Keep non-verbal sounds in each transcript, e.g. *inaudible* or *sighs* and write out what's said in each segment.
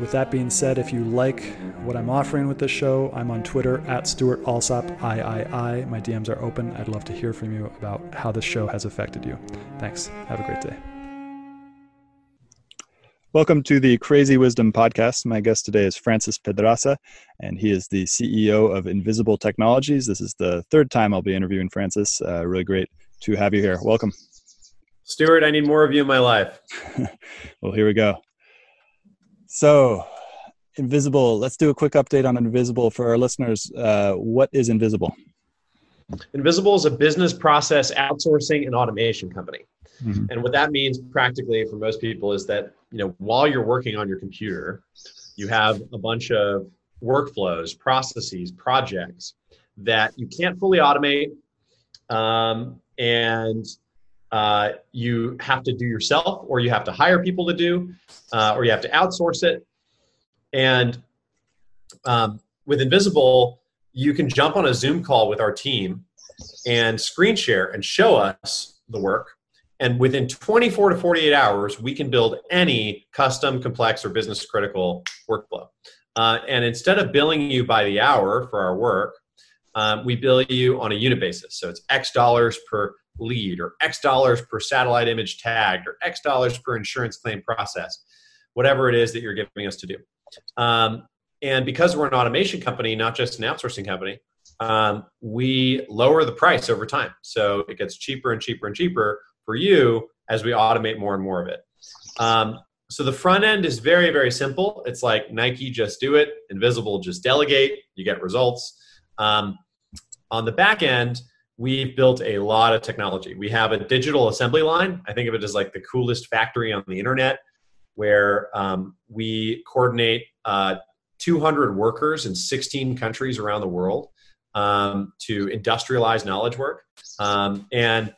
with that being said, if you like what I'm offering with this show, I'm on Twitter at Stuart Alsop III. My DMs are open. I'd love to hear from you about how this show has affected you. Thanks. Have a great day. Welcome to the Crazy Wisdom Podcast. My guest today is Francis Pedraza, and he is the CEO of Invisible Technologies. This is the third time I'll be interviewing Francis. Uh, really great to have you here. Welcome. Stuart, I need more of you in my life. *laughs* well, here we go. So, Invisible, let's do a quick update on Invisible for our listeners. Uh, what is Invisible? Invisible is a business process outsourcing and automation company. Mm-hmm. And what that means practically for most people is that, you know, while you're working on your computer, you have a bunch of workflows, processes, projects that you can't fully automate. Um, and uh, you have to do yourself, or you have to hire people to do, uh, or you have to outsource it. And um, with Invisible, you can jump on a Zoom call with our team and screen share and show us the work. And within 24 to 48 hours, we can build any custom, complex, or business critical workflow. Uh, and instead of billing you by the hour for our work, um, we bill you on a unit basis. So it's X dollars per lead or X dollars per satellite image tagged or X dollars per insurance claim process, whatever it is that you're giving us to do. Um, and because we're an automation company, not just an outsourcing company, um, we lower the price over time. So it gets cheaper and cheaper and cheaper for you as we automate more and more of it. Um, so the front end is very, very simple. It's like Nike, just do it. Invisible, just delegate. You get results. Um, on the back end, we've built a lot of technology. We have a digital assembly line. I think of it as like the coolest factory on the internet, where um, we coordinate uh, 200 workers in 16 countries around the world um, to industrialize knowledge work. Um, and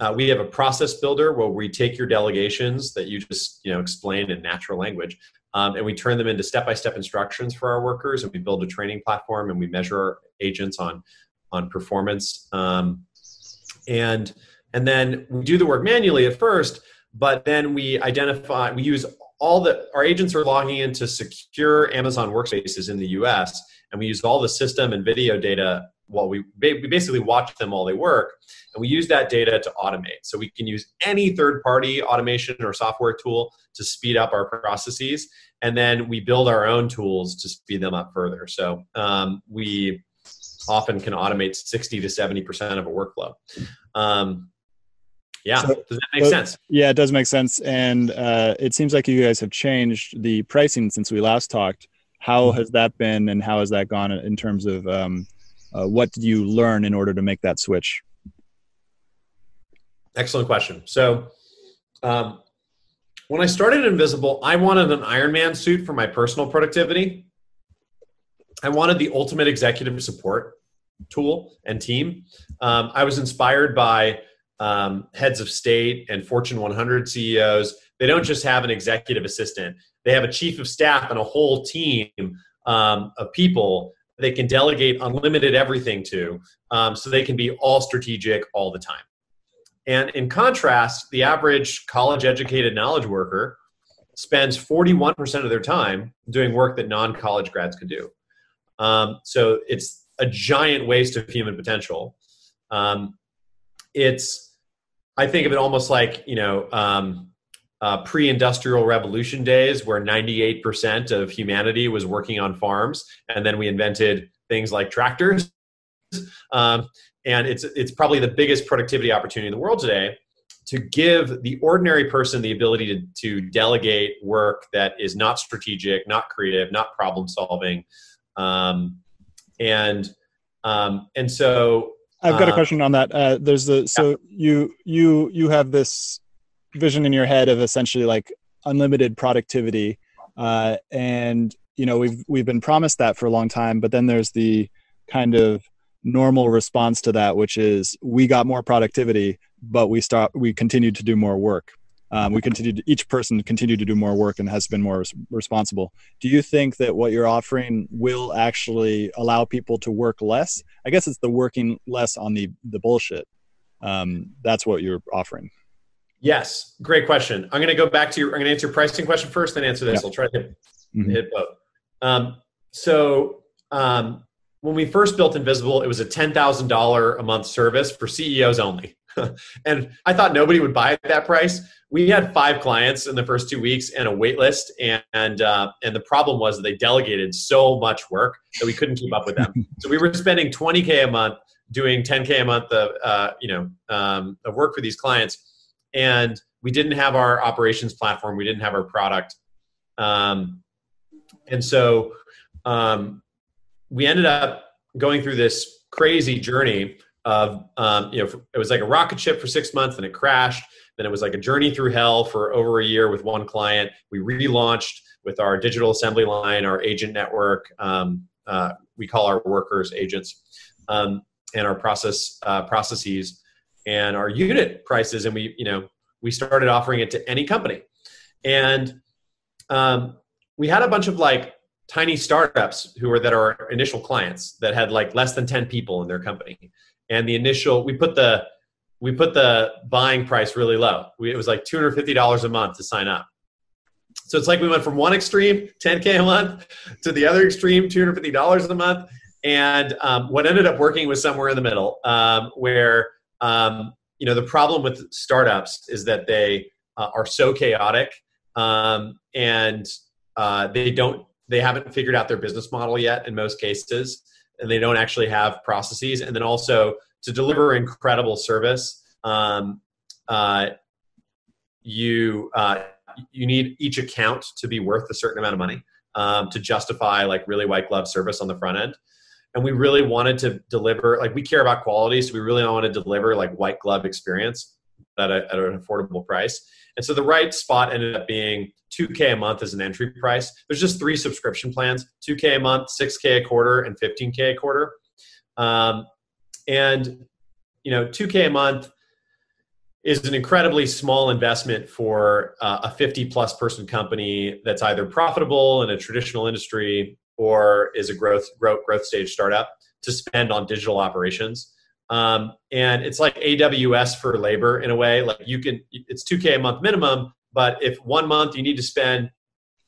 uh, we have a process builder where we take your delegations that you just you know explain in natural language, um, and we turn them into step-by-step instructions for our workers. And we build a training platform, and we measure our agents on on performance. Um, and and then we do the work manually at first, but then we identify we use all the our agents are logging into secure Amazon workspaces in the US, and we use all the system and video data while we, we basically watch them while they work and we use that data to automate so we can use any third party automation or software tool to speed up our processes and then we build our own tools to speed them up further so um, we often can automate 60 to 70% of a workflow. Um, yeah, so, does that make sense? Yeah, it does make sense. And uh, it seems like you guys have changed the pricing since we last talked. How mm-hmm. has that been, and how has that gone in terms of um, uh, what did you learn in order to make that switch? Excellent question. So, um, when I started Invisible, I wanted an Iron Man suit for my personal productivity. I wanted the ultimate executive support tool and team. Um, I was inspired by um, heads of state and Fortune 100 CEOs. They don't just have an executive assistant, they have a chief of staff and a whole team um, of people they can delegate unlimited everything to um, so they can be all strategic all the time. And in contrast, the average college educated knowledge worker spends 41% of their time doing work that non college grads can do. Um, so it's a giant waste of human potential. Um, it's, I think of it almost like, you know, um, uh, pre-industrial revolution days where 98% of humanity was working on farms and then we invented things like tractors um, and it's it's probably the biggest productivity opportunity in the world today to give the ordinary person the ability to, to delegate work that is not strategic, not creative, not problem solving, um, and um, and so I've got a uh, question on that. Uh, there's the so yeah. you you you have this vision in your head of essentially like unlimited productivity, uh, and you know we've we've been promised that for a long time. But then there's the kind of normal response to that, which is we got more productivity, but we start we continued to do more work. Um, we to each person continue to do more work and has been more res- responsible. Do you think that what you're offering will actually allow people to work less? I guess it's the working less on the the bullshit. Um, that's what you're offering. Yes, great question. I'm going to go back to your. I'm going to answer your pricing question first, then answer this. I'll try to hit, mm-hmm. hit both. Um, so um, when we first built Invisible, it was a $10,000 a month service for CEOs only. *laughs* and I thought nobody would buy at that price. We had five clients in the first two weeks and a wait list. And, and, uh, and the problem was that they delegated so much work that we couldn't keep up with them. *laughs* so we were spending 20K a month doing 10K a month of, uh, you know, um, of work for these clients. And we didn't have our operations platform. We didn't have our product. Um, and so um, we ended up going through this crazy journey of um, you know it was like a rocket ship for six months and it crashed then it was like a journey through hell for over a year with one client. We relaunched with our digital assembly line our agent network um, uh, we call our workers agents um, and our process uh, processes and our unit prices. And we you know we started offering it to any company. And um, we had a bunch of like tiny startups who were that are initial clients that had like less than 10 people in their company and the initial we put the we put the buying price really low. We, it was like $250 a month to sign up. So it's like we went from one extreme 10k a month to the other extreme $250 a month. And um, what ended up working was somewhere in the middle um, where um, you know the problem with startups is that they uh, are so chaotic um, and uh, they don't they haven't figured out their business model yet in most cases and they don't actually have processes. And then also to deliver incredible service um, uh, you uh, you need each account to be worth a certain amount of money um, to justify like really white glove service on the front end. And we really wanted to deliver like we care about quality so we really want to deliver like white glove experience at, an affordable price and so the right spot ended up being 2K a month as an entry price. There's just three subscription plans 2K a month, 6K a quarter, and 15K a quarter. Um, and, you know, 2K a month is an incredibly small investment for uh, a 50 plus person company that's either profitable in a traditional industry or is a growth, growth, growth stage startup to spend on digital operations. Um, and it's like AWS for labor in a way. Like you can, it's 2K a month minimum, but if one month you need to spend,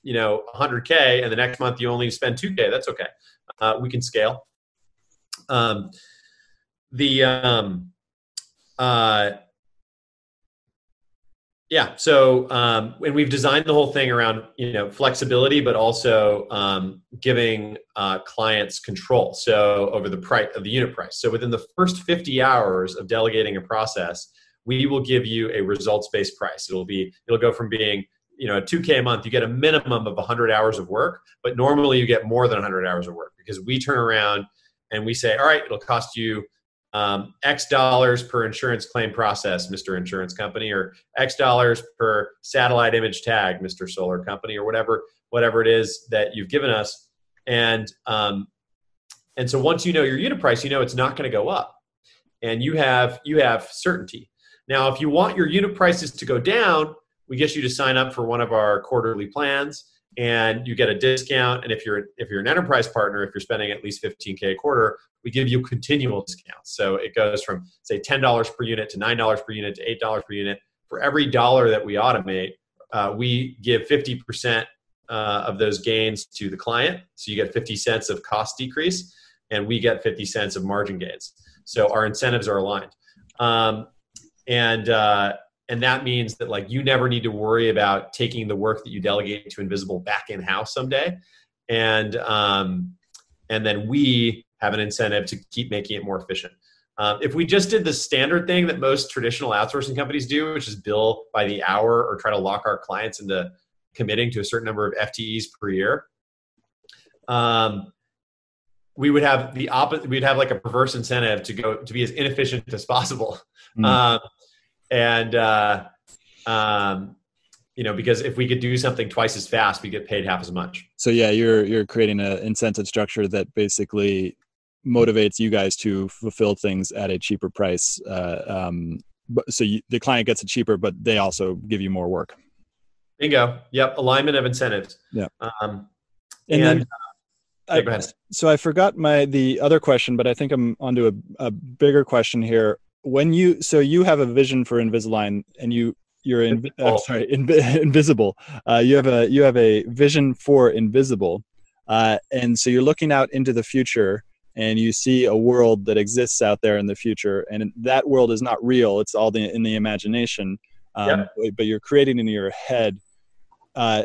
you know, 100K and the next month you only spend 2K, that's okay. Uh, we can scale. Um, the, um, uh, yeah. So, um, and we've designed the whole thing around you know flexibility, but also um, giving uh, clients control. So over the price of the unit price. So within the first 50 hours of delegating a process, we will give you a results based price. It'll be it'll go from being you know a 2k a month you get a minimum of 100 hours of work but normally you get more than 100 hours of work because we turn around and we say all right it'll cost you um, x dollars per insurance claim process mr insurance company or x dollars per satellite image tag mr solar company or whatever whatever it is that you've given us. And um, and so once you know your unit price you know it's not going to go up. And you have you have certainty. Now, if you want your unit prices to go down, we get you to sign up for one of our quarterly plans and you get a discount. And if you're if you're an enterprise partner if you're spending at least 15k a quarter we give you continual discounts. So it goes from say $10 per unit to $9 per unit to $8 per unit. For every dollar that we automate uh, we give 50% uh, of those gains to the client. So you get 50 cents of cost decrease and we get 50 cents of margin gains. So our incentives are aligned. Um, and uh, and that means that like you never need to worry about taking the work that you delegate to invisible back in house someday and um, and then we have an incentive to keep making it more efficient. Um, if we just did the standard thing that most traditional outsourcing companies do, which is bill by the hour or try to lock our clients into committing to a certain number of FTEs per year, um, we would have the opposite. We'd have like a perverse incentive to go to be as inefficient as possible, mm. um, and uh, um, you know because if we could do something twice as fast, we get paid half as much. So yeah, you're you're creating an incentive structure that basically motivates you guys to fulfill things at a cheaper price. Uh, um, so you, the client gets it cheaper, but they also give you more work. Bingo. Yep. Alignment of incentives. Yeah. Um, and, and then, I, so I forgot my the other question, but I think I'm onto a, a bigger question here. When you so you have a vision for Invisalign, and you you're in, uh, sorry in, *laughs* invisible. Uh, you have a you have a vision for invisible, uh, and so you're looking out into the future and you see a world that exists out there in the future and that world is not real it's all the, in the imagination um, yeah. but you're creating in your head uh,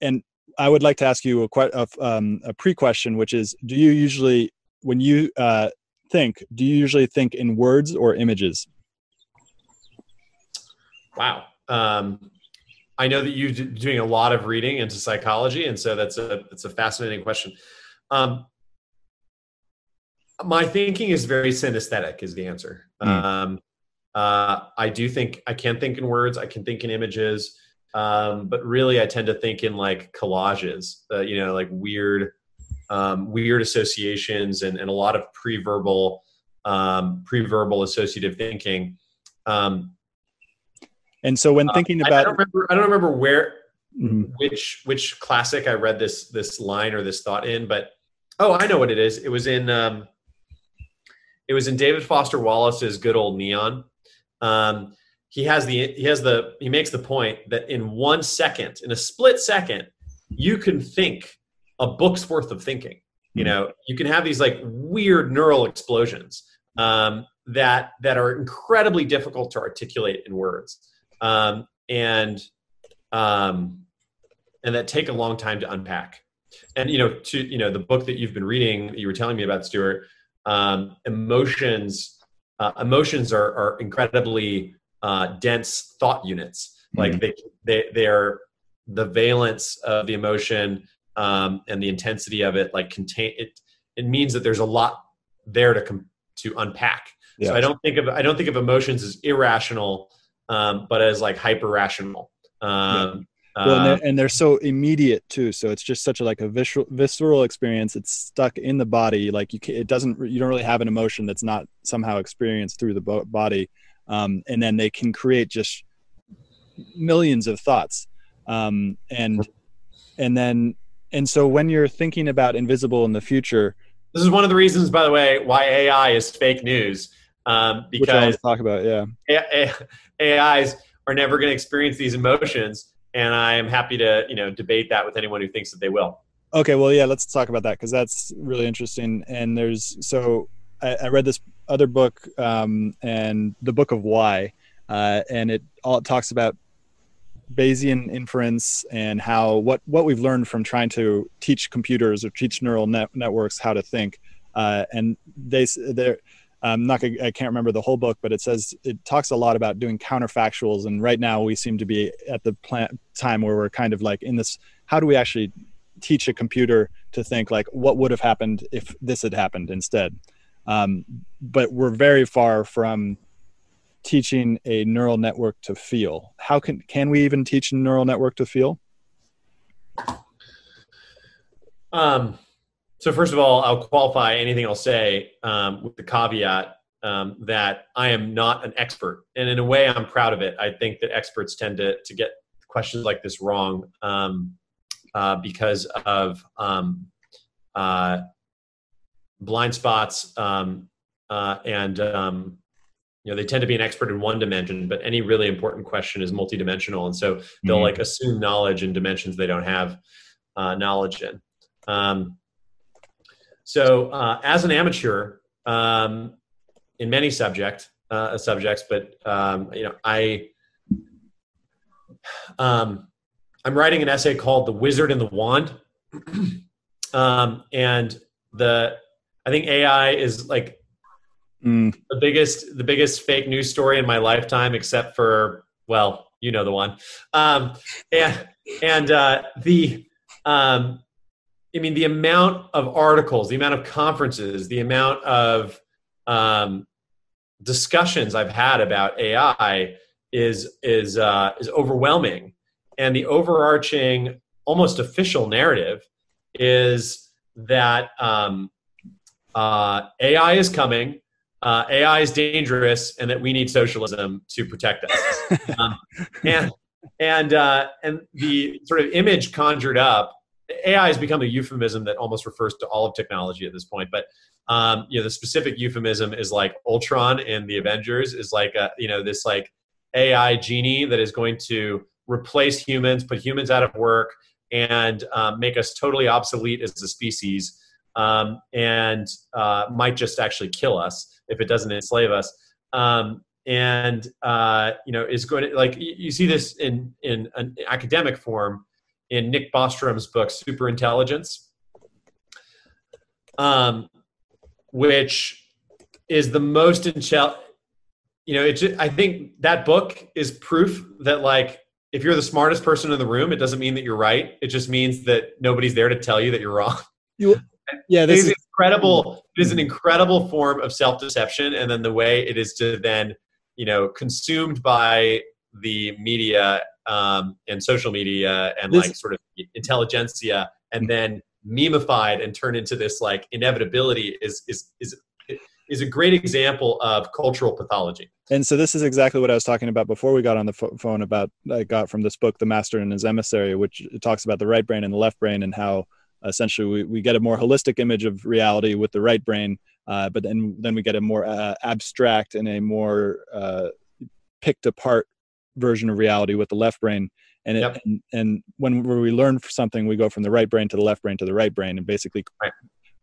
and i would like to ask you a, a, um, a pre-question which is do you usually when you uh, think do you usually think in words or images? Wow. Um, i know that you're doing a lot of reading into psychology and so that's a that's a fascinating question. Um, my thinking is very synesthetic is the answer. Mm. um, uh, i do think i can think in words i can think in images um, but really i tend to think in like collages uh, you know like weird um, weird associations and, and a lot of pre-verbal um, pre-verbal associative thinking um, and so when uh, thinking about I don't remember, I don't remember where mm-hmm. which which classic i read this this line or this thought in but oh i know what it is it was in um, it was in David Foster Wallace's Good Old Neon. Um, he has the he has the he makes the point that in one second, in a split second, you can think a book's worth of thinking. You hmm. know, you can have these like weird neural explosions um, that that are incredibly difficult to articulate in words, um, and um, and that take a long time to unpack. And you know, to you know, the book that you've been reading, that you were telling me about, Stuart, um, emotions uh, emotions are, are incredibly uh, dense thought units like mm-hmm. they, they they are the valence of the emotion um, and the intensity of it like contain it it means that there's a lot there to com- to unpack yeah. so i don't think of i don't think of emotions as irrational um, but as like hyper rational um, well, and they're, uh, and they're, so immediate too. So it's just such a like a visceral visceral experience. It's stuck in the body. Like you, can, it doesn't. You don't really have an emotion that's not somehow experienced through the body. Um, and then they can create just millions of thoughts. Um, and and then and so when you're thinking about invisible in the future, this is one of the reasons, by the way, why AI is fake news. Um, because talk about yeah, AIs are never going to experience these emotions and I am happy to you know debate that with anyone who thinks that they will. Okay, well, yeah, let's talk about that because that's really interesting. And there's so I, I read this other book um, and the book of why, uh, and it all it talks about Bayesian inference and how what what we've learned from trying to teach computers or teach neural net, networks how to think. Uh, and they they're I'm not I can't remember the whole book, but it says it talks a lot about doing counterfactuals. And right now we seem to be at the plant time where we're kind of like in this. How do we actually teach a computer to think like what would have happened if this had happened instead? Um, but we're very far from teaching a neural network to feel. How can can we even teach a neural network to feel? Um, so first of all, I'll qualify anything I'll say um, with the caveat um, that I am not an expert, and in a way, I'm proud of it. I think that experts tend to to get questions like this wrong um, uh, because of um, uh, blind spots, um, uh, and you know they tend to be an expert in one dimension. But any really important question is multidimensional, and so they'll mm-hmm. like assume knowledge in dimensions they don't have uh, knowledge in. Um, so uh, as an amateur um, in many subject uh, subjects, but um, you know, I um, I'm writing an essay called "The Wizard and the Wand," *clears throat* um, and the I think AI is like mm. the biggest the biggest fake news story in my lifetime, except for well, you know the one. Um, and and uh, the um, I mean the amount of articles, the amount of conferences, the amount of um, discussions I've had about AI is is uh, is overwhelming, and the overarching, almost official narrative is that um, uh, AI is coming, uh, AI is dangerous, and that we need socialism to protect us. *laughs* um, and and uh, and the sort of image conjured up, AI has become a euphemism that almost refers to all of technology at this point. But um, you know, the specific euphemism is like Ultron in the Avengers is like a, you know this like AI genie that is going to replace humans, put humans out of work, and um, make us totally obsolete as a species, um, and uh, might just actually kill us if it doesn't enslave us. Um, and uh, you know is going to like you, see this in in an academic form in Nick Bostrom's book Superintelligence, um, which is the most intel. You know, it. I think that book is proof that like if you're the smartest person in the room, it doesn't mean that you're right. It just means that nobody's there to tell you that you're wrong. You, yeah, this is incredible. It is an incredible form of self-deception, and then the way it is to then, you know, consumed by the media um, and social media and this, like sort of intelligentsia, and then memeified and turned into this like inevitability is is is is a great example of cultural pathology. And so this is exactly what I was talking about before we got on the phone about I got from this book, The Master and His Emissary, which talks about the right brain and the left brain and how essentially we, we get a more holistic image of reality with the right brain, uh, but then then we get a more uh, abstract and a more uh, picked apart version of reality with the left brain. And, it, yep. and, and when we learn something, we go from the right brain to the left brain to the right brain, and basically right.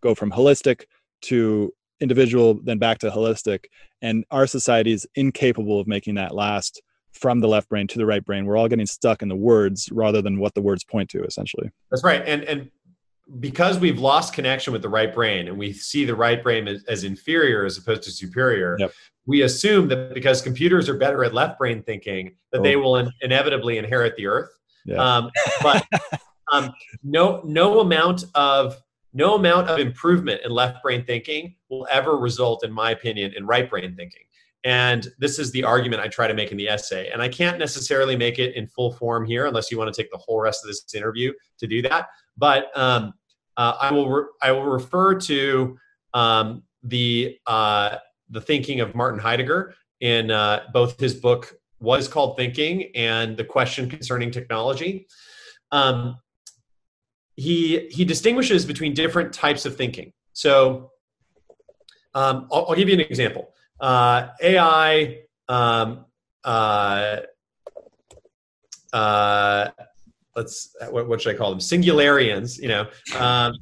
go from holistic to individual then back to holistic and our society is incapable of making that last from the left brain to the right brain we're all getting stuck in the words rather than what the words point to essentially that's right and and because we've lost connection with the right brain and we see the right brain as, as inferior as opposed to superior yep. we assume that because computers are better at left brain thinking that oh. they will in, inevitably inherit the earth yeah. um, but *laughs* um, no no amount of no amount of improvement in left brain thinking will ever result, in my opinion, in right brain thinking. And this is the argument I try to make in the essay. And I can't necessarily make it in full form here unless you want to take the whole rest of this interview to do that. But um, uh, I will re- I will refer to um, the uh, the thinking of Martin Heidegger in uh, both his book "What Is Called Thinking" and "The Question Concerning Technology." Um, he he distinguishes between different types of thinking. So um, I'll, I'll, give you an example. Uh, AI. Let's what, what, should I call them? Singularians. You know, um,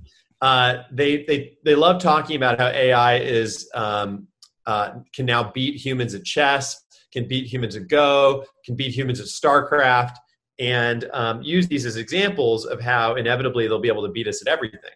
uh, they they they love talking about how AI is um, uh, can now beat humans at chess, can beat humans at Go, can beat humans at StarCraft and um, use these as examples of how inevitably they'll be able to beat us at everything.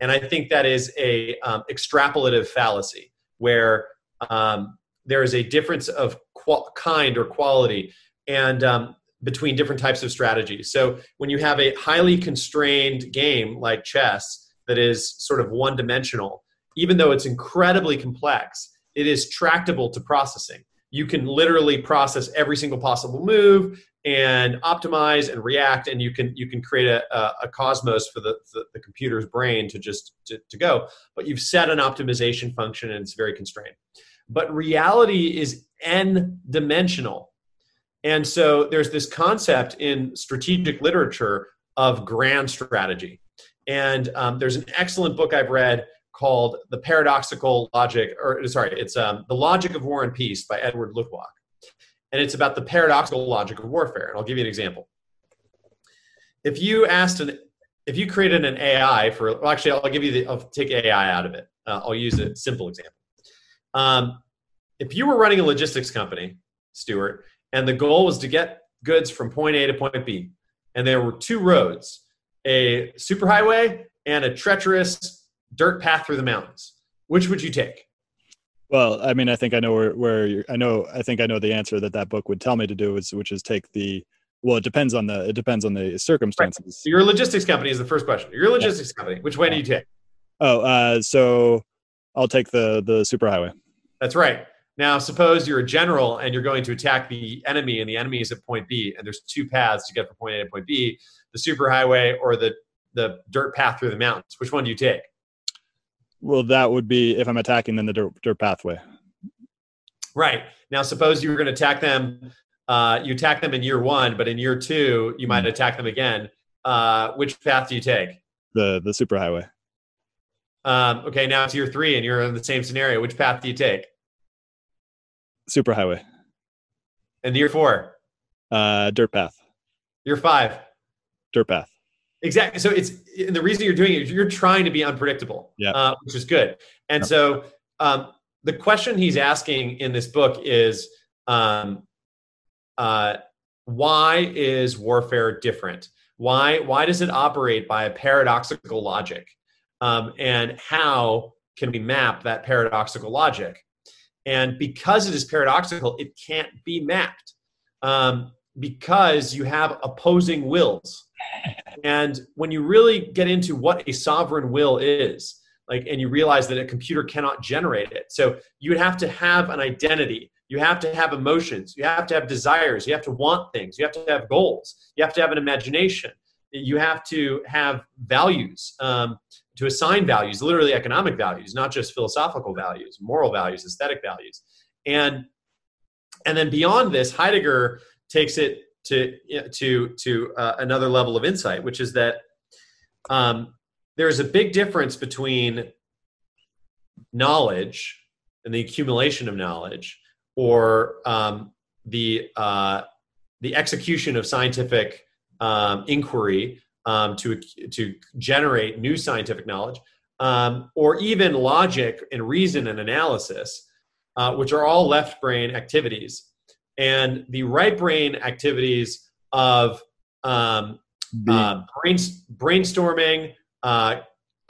And I think that is a um, extrapolative fallacy where um, there is a difference of qual- kind or quality and um, between different types of strategies. So when you have a highly constrained game like chess that is sort of one dimensional, even though it's incredibly complex, it is tractable to processing. You can literally process every single possible move and optimize and react and you can you can create a, a, cosmos for the, the, the, computer's brain to just to, to go but you've set an optimization function and it's very constrained but reality is n dimensional and so there's this concept in strategic literature of grand strategy and um, there's an excellent book i've read called the paradoxical logic or sorry it's um, the logic of war and peace by edward luttwak and it's about the paradoxical logic of warfare. And I'll give you an example. If you asked an, if you created an AI for, well, actually, I'll give you the, I'll take AI out of it. Uh, I'll use a simple example. Um, if you were running a logistics company, Stuart, and the goal was to get goods from point A to point B, and there were two roads, a superhighway and a treacherous dirt path through the mountains. which would you take? Well, I mean, I think I know where where I know. I think I know the answer that that book would tell me to do is which is take the. Well, it depends on the it depends on the circumstances. Right. So your logistics company is the first question. Your logistics yeah. company. Which way yeah. do you take? Oh, uh, so I'll take the the superhighway. That's right. Now, suppose you're a general and you're going to attack the enemy, and the enemy is at point B, and there's two paths to get from point A to point B: the superhighway or the the dirt path through the mountains. Which one do you take? Well, that would be if I'm attacking then the dirt, dirt pathway. Right now, suppose you were going to attack them. Uh, you attack them in year one, but in year two, you might hmm. attack them again. Uh, which path do you take? The the superhighway. Um, okay, now it's year three, and you're in the same scenario. Which path do you take? Superhighway. And year four? Uh, dirt path. Year five? Dirt path. Exactly. So it's and the reason you're doing it is you're trying to be unpredictable, yeah. Uh, which is good. And yeah. so um, the question he's asking in this book is um, uh, why is warfare different? Why why does it operate by a paradoxical logic? Um, and how can we map that paradoxical logic? And because it is paradoxical, it can't be mapped um, because you have opposing wills and when you really get into what a sovereign will is, like, and you realize that a computer cannot generate it. So you would have to have an identity. You have to have emotions. You have to have desires. You have to want things. You have to have goals. You have to have an imagination. You have to have values, um, to assign values, literally economic values, not just philosophical values, moral values, aesthetic values. And, and then beyond this, Heidegger takes it to to to uh, another level of insight, which is that um, there is a big difference between knowledge and the accumulation of knowledge, or um, the uh, the execution of scientific um, inquiry um, to to generate new scientific knowledge, um, or even logic and reason and analysis, uh, which are all left brain activities and the right brain activities of um, uh, brain, brainstorming, uh,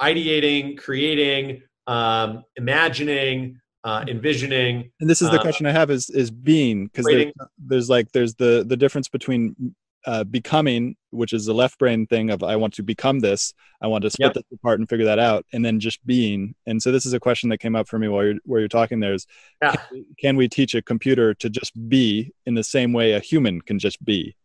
ideating, creating, um, imagining, uh, envisioning. And this is the uh, question I have: is is being because there's, there's like there's the the difference between uh, becoming, which is the left brain thing of I want to become this, I want to split yep. this apart and figure that out, and then just being. And so this is a question that came up for me while you're where you're talking. There is, yeah. can, can we teach a computer to just be in the same way a human can just be?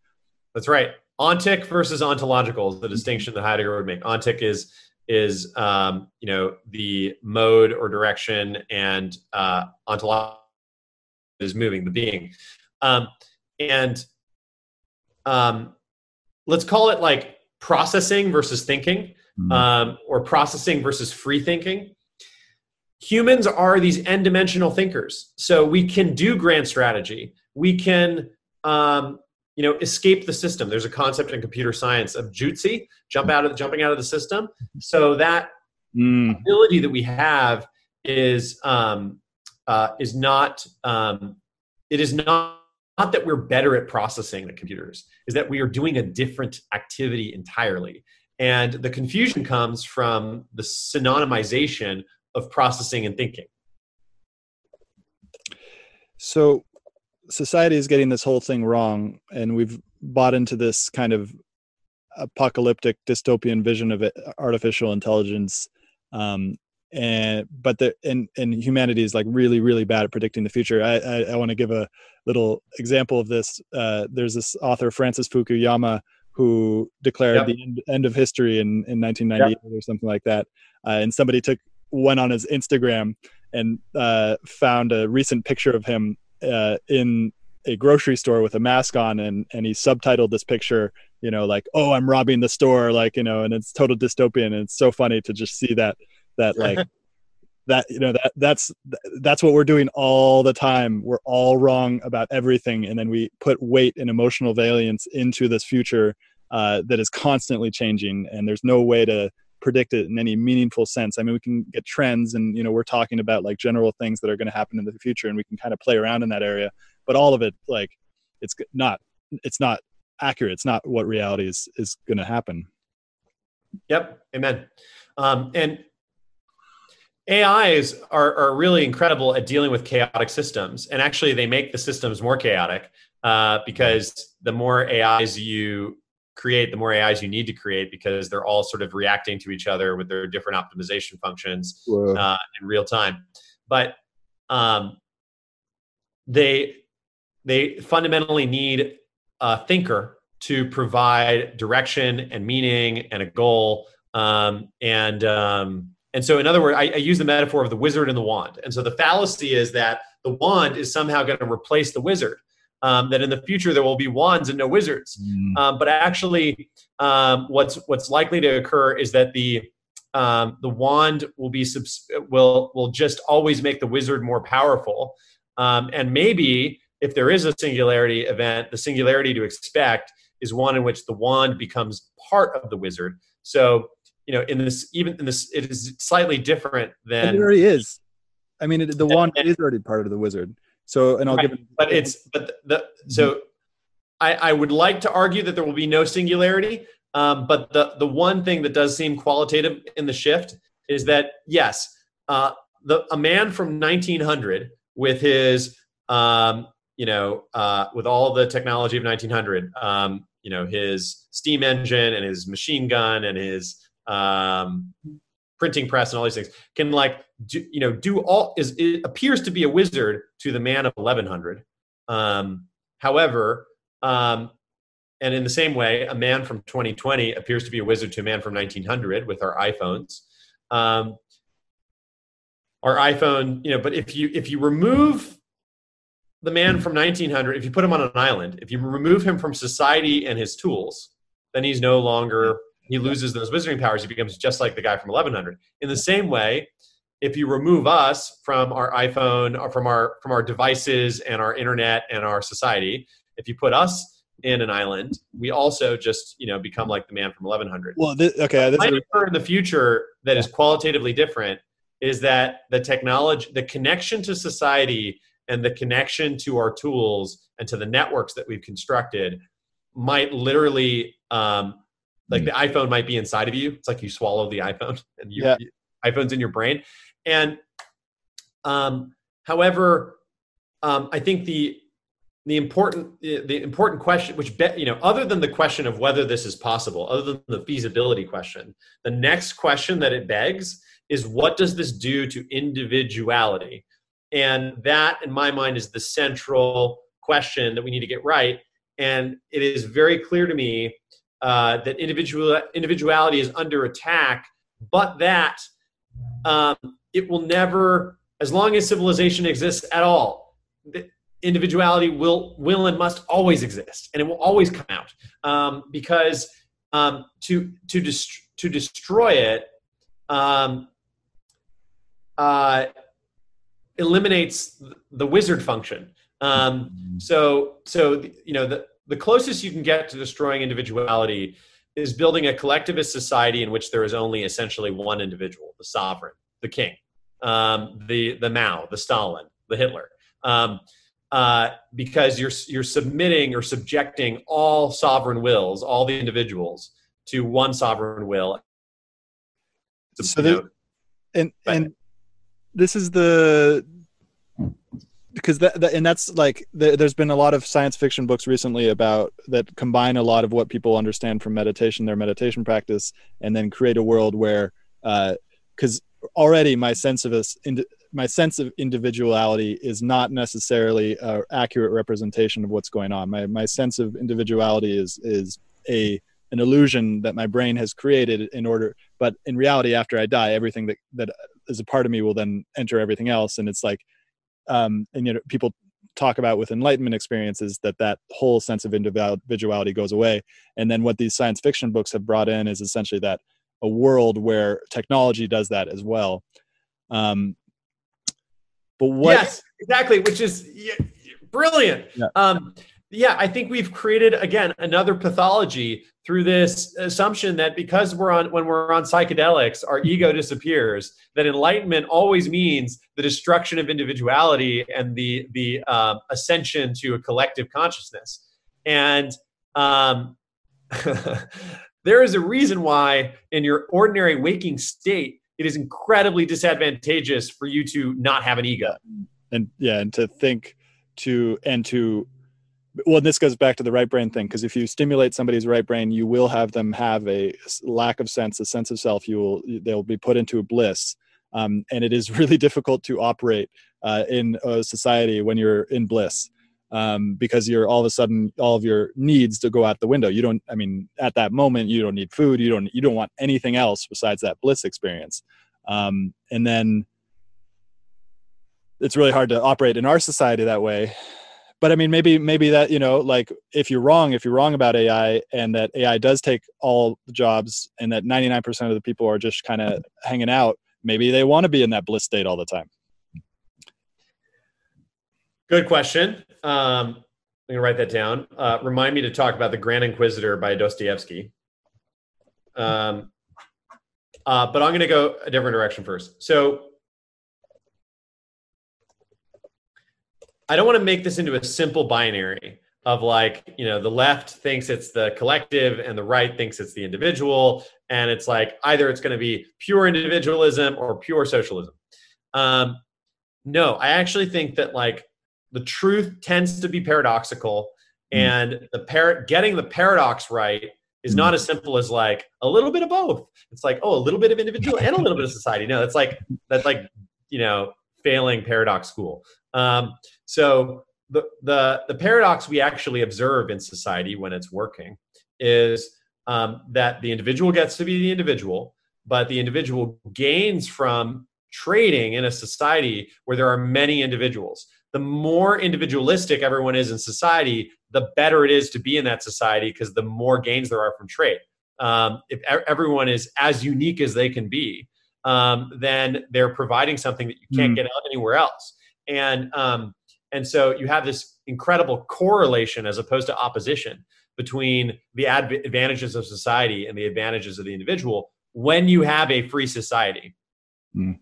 That's right. Ontic versus ontological is the distinction that Heidegger would make. Ontic is is um, you know the mode or direction, and uh, ontological is moving the being. Um, and um, let's call it like processing versus thinking, mm-hmm. um, or processing versus free thinking. Humans are these n dimensional thinkers. So we can do grand strategy. We can, um, you know, escape the system. There's a concept in computer science of jutsi, jump out of the, jumping out of the system. So that mm. ability that we have is um, uh, is not um, it is not not that we're better at processing the computers, is that we are doing a different activity entirely. And the confusion comes from the synonymization of processing and thinking. So, society is getting this whole thing wrong, and we've bought into this kind of apocalyptic dystopian vision of artificial intelligence um, and but the and and humanity is like really really bad at predicting the future i i, I want to give a little example of this uh, there's this author francis fukuyama who declared yep. the end, end, of history in in 1998 yep. or something like that uh, and somebody took went on his instagram and uh, found a recent picture of him uh, in a grocery store with a mask on and and he subtitled this picture you know like oh i'm robbing the store like you know and it's total dystopian and it's so funny to just see that that like that you know that that's that's what we're doing all the time. We're all wrong about everything and then we put weight and emotional valence into this future uh, that is constantly changing and there's no way to predict it in any meaningful sense. I mean we can get trends and you know we're talking about like general things that are going to happen in the future and we can kind of play around in that area but all of it like it's not it's not accurate. It's not what reality is is going to happen. Yep. Amen. Um, and AIs are, are really incredible at dealing with chaotic systems, and actually, they make the systems more chaotic uh, because the more AIs you create, the more AIs you need to create because they're all sort of reacting to each other with their different optimization functions uh, in real time. But um, they they fundamentally need a thinker to provide direction and meaning and a goal. Um, and um, and so, in other words, I, I use the metaphor of the wizard and the wand. And so, the fallacy is that the wand is somehow going to replace the wizard. Um, that in the future there will be wands and no wizards. Mm. Um, but actually, um, what's what's likely to occur is that the um, the wand will be subs- will will just always make the wizard more powerful. Um, and maybe if there is a singularity event, the singularity to expect is one in which the wand becomes part of the wizard. So you know, in this even in this, it is slightly different than and it already is. I mean, it, the wand and, is already part of the wizard. So, and I'll right, give. It, but it's but the mm-hmm. so. I, I would like to argue that there will be no singularity, um, but the the one thing that does seem qualitative in the shift is that yes, uh, the a man from 1900 with his um, you know uh, with all the technology of 1900, um, you know his steam engine and his machine gun and his um, printing press and all these things can like do, you know do all is it appears to be a wizard to the man of 1100 um, however um, and in the same way a man from 2020 appears to be a wizard to a man from 1900 with our iphones. Um, our iphone you know but if you if you remove the man from 1900 if you put him on an island if you remove him from society and his tools then he's no longer he loses those wizarding powers. He becomes just like the guy from 1100. In the same way, if you remove us from our iPhone or from our from our devices and our internet and our society, if you put us in an island, we also just you know become like the man from 1100. Well, this, okay, this in the future that is qualitatively different is that the technology, the connection to society, and the connection to our tools and to the networks that we've constructed might literally um, like mm. the iphone might be inside of you it's like you swallow the iphone *laughs* and you, yeah. iphone's in your brain and um, however um, i think the the important the important question which be, you know other than the question of whether this is possible other than the feasibility question the next question that it begs is what does this do to individuality and that in my mind is the central question that we need to get right and it is very clear to me uh, that individual individuality is under attack, but that um, it will never, as long as civilization exists at all, individuality will will and must always exist, and it will always come out um, because um, to to dest- to destroy it um, uh, eliminates the wizard function. Um, so so you know the the closest you can get to destroying individuality is building a collectivist society in which there is only essentially one individual, the sovereign, the king, um, the the Mao, the Stalin, the Hitler, um, uh, because you're you're submitting or subjecting all sovereign wills, all the individuals, to one sovereign will. So, there, and and this is the because that, that, and that's like the, there's been a lot of science fiction books recently about that combine a lot of what people understand from meditation their meditation practice and then create a world where because uh, already my sense of us my sense of individuality is not necessarily an accurate representation of what's going on. My my sense of individuality is is a an illusion that my brain has created in order but in reality after i die everything that that is a part of me will then enter everything else and it's like um, and you know people talk about with enlightenment experiences that that whole sense of individuality goes away. And then what these science fiction books have brought in is essentially that a world where technology does that as well. Um, but what yes exactly which is brilliant. Yeah. um, yeah i think we've created again another pathology through this assumption that because we're on when we're on psychedelics our ego disappears that enlightenment always means the destruction of individuality and the the uh, ascension to a collective consciousness and um, *laughs* there is a reason why in your ordinary waking state it is incredibly disadvantageous for you to not have an ego. And yeah, and to think to and to well and this goes back to the right brain thing because if you stimulate somebody's right brain you will have them have a lack of sense a sense of self you will they'll be put into a bliss. Um, and it is *laughs* really difficult to operate uh, in a society when you're in bliss um, because you're all of a sudden all of your needs to go out the window. You don't i mean at that moment you don't need food you don't you don't want anything else besides that bliss experience. Um, and then it's really hard to operate in our society that way but I mean, maybe maybe that you know, like if you're wrong, if you're wrong about AI, and that AI does take all the jobs, and that 99% of the people are just kind of hanging out, maybe they want to be in that bliss state all the time. Good question. Um, I'm gonna write that down. Uh, remind me to talk about the Grand Inquisitor by Dostoevsky. Um, uh, but I'm gonna go a different direction first. So I don't want to make this into a simple binary of like, you know, the left thinks it's the collective and the right thinks it's the individual. And it's like either it's going to be pure individualism or pure socialism. Um, no, I actually think that like the truth tends to be paradoxical mm. and the par- getting the paradox right is mm. not as simple as like a little bit of both. It's like, oh, a little bit of individual and a little bit of *laughs* society. No, it's like, that's like, you know, failing paradox school. Um, so the, the, the paradox we actually observe in society when it's working is um, that the individual gets to be the individual, but the individual gains from trading in a society where there are many individuals. The more individualistic everyone is in society, the better it is to be in that society because the more gains there are from trade. Um, if everyone is as unique as they can be, um, then they're providing something that you can't mm. get anywhere else. And um, and so you have this incredible correlation as opposed to opposition between the advantages of society and the advantages of the individual when you have a free society. Mm.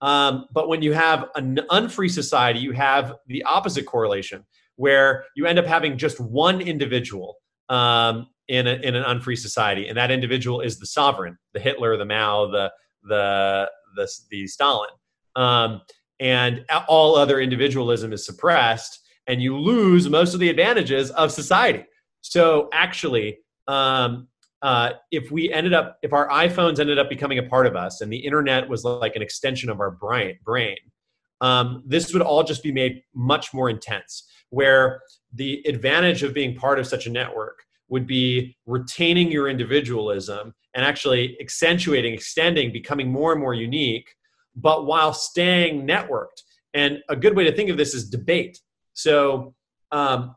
Um, but when you have an unfree society, you have the opposite correlation where you end up having just one individual um, in, a, in an unfree society, and that individual is the sovereign, the Hitler, the Mao, the the the, the Stalin. Um, and all other individualism is suppressed and you lose most of the advantages of society. So actually um, uh, if we ended up if our iphones ended up becoming a part of us and the internet was like an extension of our brain brain um, this would all just be made much more intense where the advantage of being part of such a network would be retaining your individualism and actually accentuating extending becoming more and more unique but while staying networked. And a good way to think of this is debate. So um,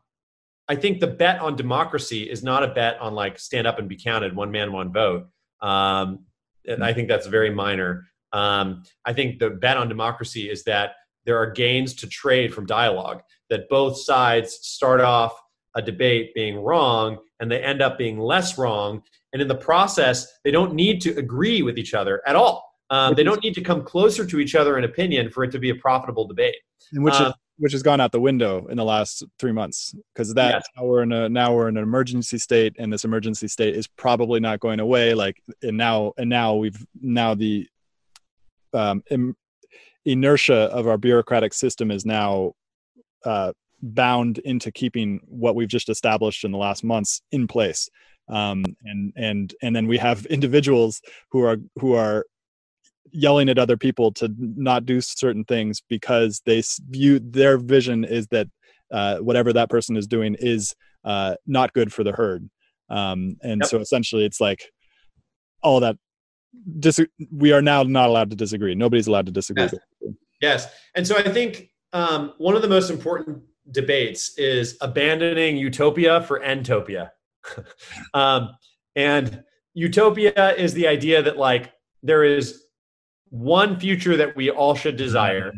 I think the bet on democracy is not a bet on like stand up and be counted, one man, one vote. Um, and I think that's very minor. Um, I think the bet on democracy is that there are gains to trade from dialogue, that both sides start off a debate being wrong and they end up being less wrong. And in the process, they don't need to agree with each other at all. Um, they don't need to come closer to each other in opinion for it to be a profitable debate. And which um, is, which has gone out the window in the last three months because that yes. now we're in a now we're in an emergency state and this emergency state is probably not going away. Like and now and now we've now the um, inertia of our bureaucratic system is now uh, bound into keeping what we've just established in the last months in place. Um, and and and then we have *laughs* individuals who are who are yelling at other people to not do certain things because they view their vision is that uh, whatever that person is doing is uh, not good for the herd. Um, and yep. so essentially, it's like all that. Dis- we are now not allowed to disagree. Nobody's allowed to disagree. Yes, yes. and so I think um, one of the most important debates is abandoning utopia for entopia. *laughs* um, and utopia is the idea that like there is one future that we all should desire.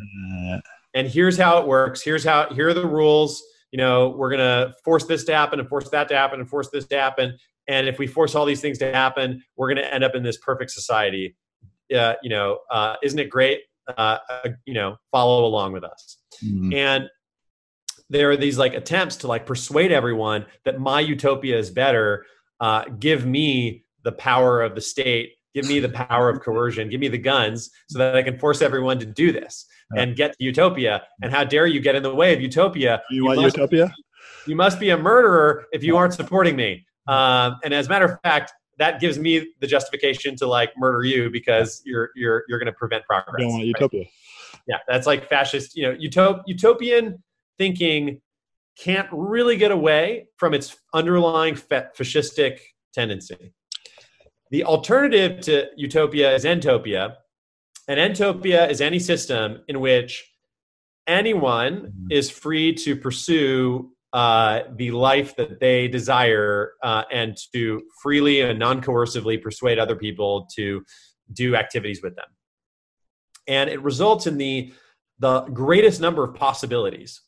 And here's how it works. Here's how here are the rules. You know, we're gonna force this to happen and force that to happen and force this to happen. And if we force all these things to happen, we're gonna end up in this perfect society. Uh, you know, uh, isn't it great? Uh, you know, follow along with us. Mm-hmm. And there are these like attempts to like persuade everyone that my utopia is better. Uh, give me the power of the state give me the power of coercion, give me the guns so that I can force everyone to do this yeah. and get to utopia. And how dare you get in the way of utopia? You, you want must, utopia? You must be a murderer if you aren't supporting me. Um, and as a matter of fact, that gives me the justification to like murder you because you're you're you're going to prevent progress. You don't want utopia. Right? Yeah, that's like fascist. You know, utop- utopian thinking can't really get away from its underlying fa- fascistic tendency. The alternative to utopia is entopia. And entopia is any system in which anyone mm-hmm. is free to pursue uh, the life that they desire uh, and to freely and non coercively persuade other people to do activities with them. And it results in the, the greatest number of possibilities.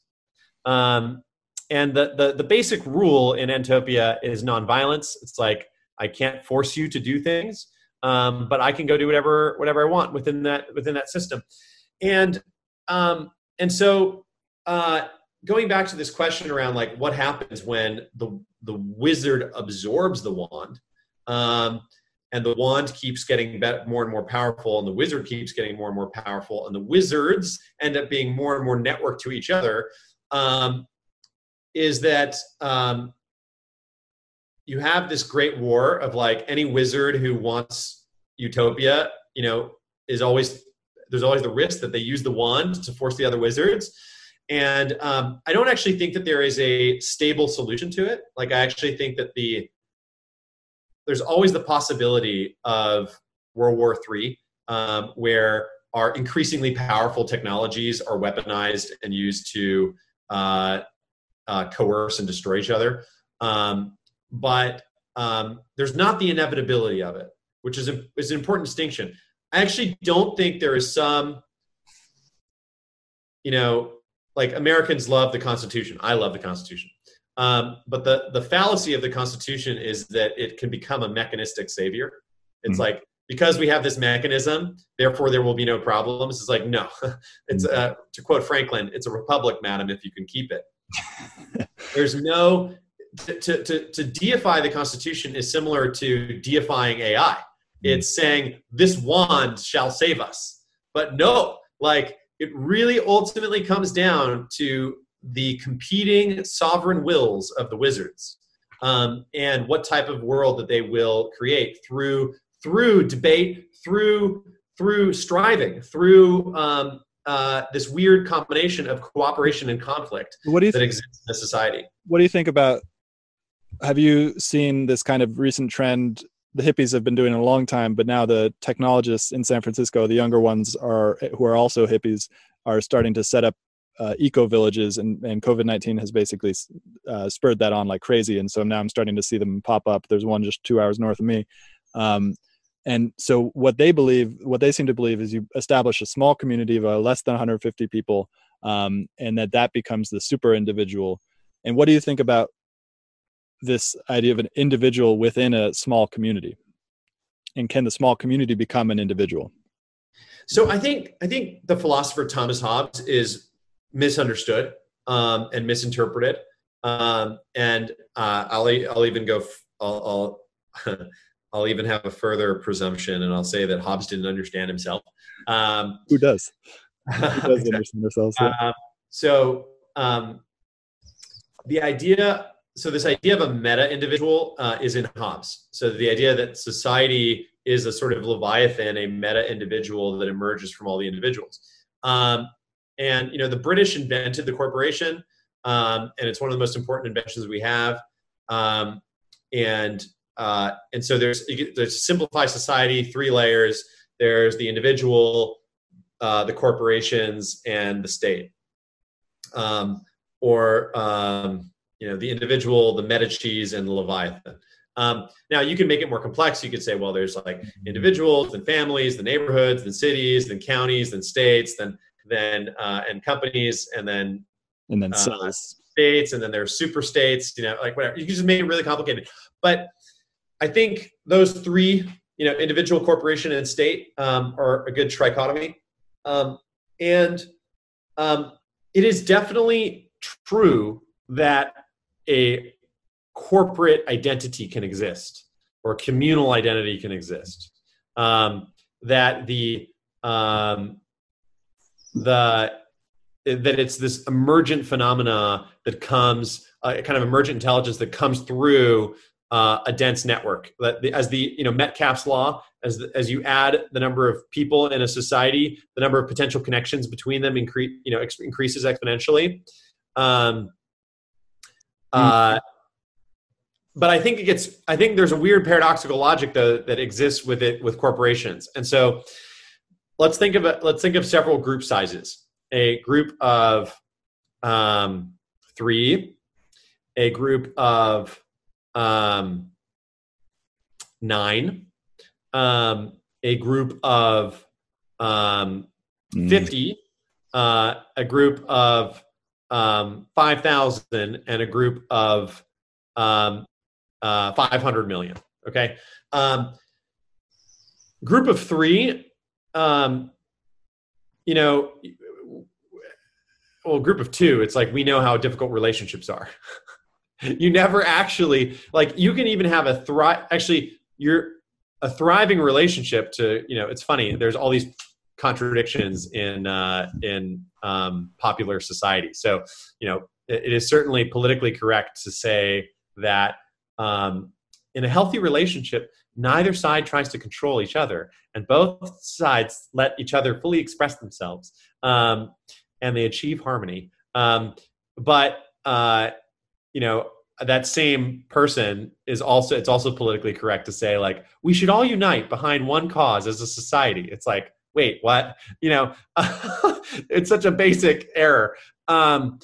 Um, and the, the, the basic rule in Entopia is nonviolence. It's like I can't force you to do things, um, but I can go do whatever whatever I want within that within that system. And um, and so uh, going back to this question around like what happens when the the wizard absorbs the wand. Um, and the wand keeps getting better, more and more powerful and the wizard keeps getting more and more powerful and the wizards end up being more and more networked to each other um, is that um, you have this great war of like any wizard who wants utopia you know is always there's always the risk that they use the wand to force the other wizards. And um, i don't actually think that there is a stable solution to it. Like i actually think that the there's always the possibility of world war iii um, where our increasingly powerful technologies are weaponized and used to uh, uh, coerce and destroy each other. Um, but um, there's not the inevitability of it, which is, a, is an important distinction. I actually don't think there is some, you know, like Americans love the Constitution. I love the Constitution. Um, but the, the fallacy of the Constitution is that it can become a mechanistic savior. It's mm-hmm. like, because we have this mechanism, therefore there will be no problems. It's like, no, *laughs* it's hmm. uh, to quote Franklin, it's a republic, madam, if you can keep it. *laughs* There's no to, to, to deify the Constitution is similar to deifying AI. Hmm. It's saying this wand shall save us. But no, like it really ultimately comes down to the competing sovereign wills of the wizards um, and what type of world that they will create through through debate, through through striving, through um, uh, this weird combination of cooperation and conflict what do you that th- exists in a society. What do you think about have you seen this kind of recent trend? The hippies have been doing it a long time, but now the technologists in San Francisco, the younger ones are who are also hippies, are starting to set up uh, eco villages, and, and COVID nineteen has basically uh, spurred that on like crazy. And so now I'm starting to see them pop up. There's one just two hours north of me. Um, and so what they believe, what they seem to believe, is you establish a small community of uh, less than 150 people, um, and that that becomes the super individual. And what do you think about this idea of an individual within a small community. And can the small community become an individual? So i think i think the philosopher thomas hobbes is misunderstood um, and misinterpreted. Um, and uh, I'll, I'll even go I'll, I'll, *laughs* I'll even have a further presumption and I'll say that Hobbes didn't understand himself. Um, who does? *laughs* Who does understand themselves? Yeah. uh, so um, the idea so this idea of a meta individual uh, is in Hobbes. So the idea that society is a sort of leviathan, a meta individual that emerges from all the individuals. Um, and you know, the British invented the corporation, um, and it's one of the most important inventions we have. Um, and uh, and so there's there's simplified society, three layers. There's the individual, uh, the corporations, and the state. Um, or um, you know the individual the Medicis and the leviathan. Um, now you can make it more complex. You could say well there's like individuals and families then neighborhoods then cities then counties then states then then uh, and companies and then and then uh, states and then there's super states you know like whatever. You can just make it really complicated. But i think those three you know individual corporation and state um, are a good trichotomy. Um, and um, it is definitely true that a corporate identity can exist or a communal identity can exist. um, that the um, the that it's this emergent phenomena that comes uh, kind of emergent intelligence that comes through uh, a dense network that the, as the you know metcalfe's law as the, as you add the number of people in a society the number of potential connections between them increase you know ex- increases exponentially um, uh, but I think it gets. I think there's a weird paradoxical logic though that exists with it with corporations, and so let's think of it. Let's think of several group sizes. A group of um, three, a group of um, nine, um, a group of um, mm. fifty, uh, a group of um, 5,000 and a group of um, uh, 500 million. Okay. Um, group of three, um, you know, well, group of two, it's like we know how difficult relationships are. *laughs* you never actually, like, you can even have a thrive, actually, you're a thriving relationship to, you know, it's funny, there's all these contradictions in uh, in um, popular society. So, you know, it, it is certainly politically correct to say that um, in a healthy relationship, neither side tries to control each other, and both sides let each other fully express themselves, um, and they achieve harmony. Um, but uh, you know, that same person is also it's also politically correct to say like we should all unite behind one cause as a society. It's like wait, what? You know, *laughs* it's such a basic error. Um,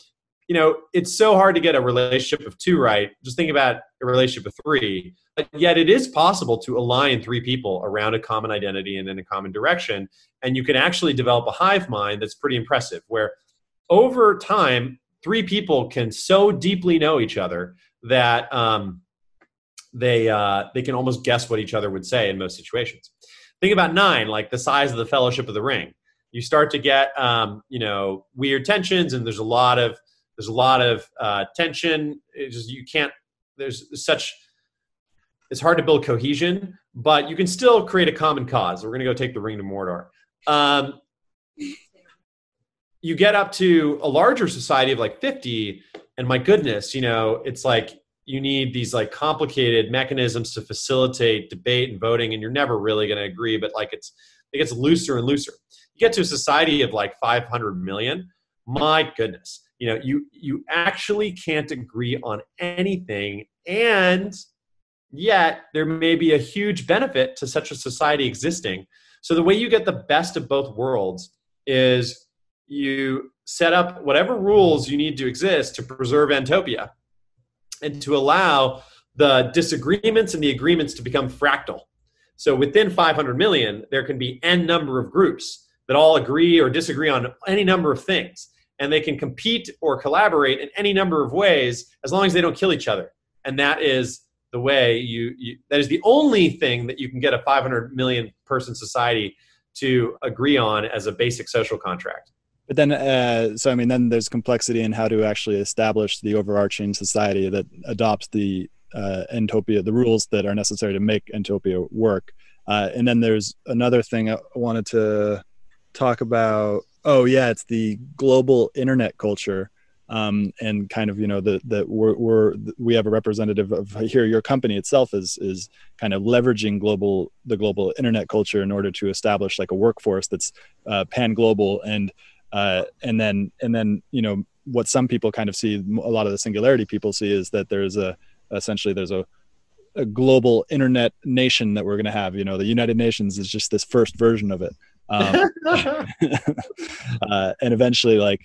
you know, it's so hard to get a relationship of two right. Just think about a relationship of three. But yet it is possible to align three people around a common identity and in a common direction. And you can actually develop a hive mind that's pretty impressive, where over time, three people can so deeply know each other that um, they uh, they can almost guess what each other would say in most situations think about nine, like the size of the Fellowship of the Ring. You start to get, um, you know, weird tensions, and there's a lot of there's a lot of uh, tension. It's just you can't. There's such. It's hard to build cohesion, but you can still create a common cause. We're going to go take the ring to Mordor. Um, you get up to a larger society of like 50, and my goodness, you know, it's like you need these like complicated mechanisms to facilitate debate and voting and you're never really going to agree but like it's it gets looser and looser. You get to a society of like 500 million my goodness. You know you you actually can't agree on anything and yet there may be a huge benefit to such a society existing. So the way you get the best of both worlds is you set up whatever rules you need to exist to preserve entopia and to allow the disagreements and the agreements to become fractal. So within 500 million, there can be n number of groups that all agree or disagree on any number of things. And they can compete or collaborate in any number of ways as long as they don't kill each other. And that is the way you, you that is the only thing that you can get a 500 million person society to agree on as a basic social contract. But then, uh, so I mean, then there's complexity in how to actually establish the overarching society that adopts the uh, entopia, the rules that are necessary to make entopia work. Uh, and then there's another thing I wanted to talk about. Oh yeah, it's the global internet culture, um, and kind of you know that that we're, we're we have a representative of here. Your company itself is is kind of leveraging global the global internet culture in order to establish like a workforce that's uh, pan global and uh, and then and then you know what some people kind of see a lot of the singularity people see is that there's a essentially there's a a global internet nation that we're going to have. You know the united nations is just this first version of it. Um, *laughs* uh, and eventually like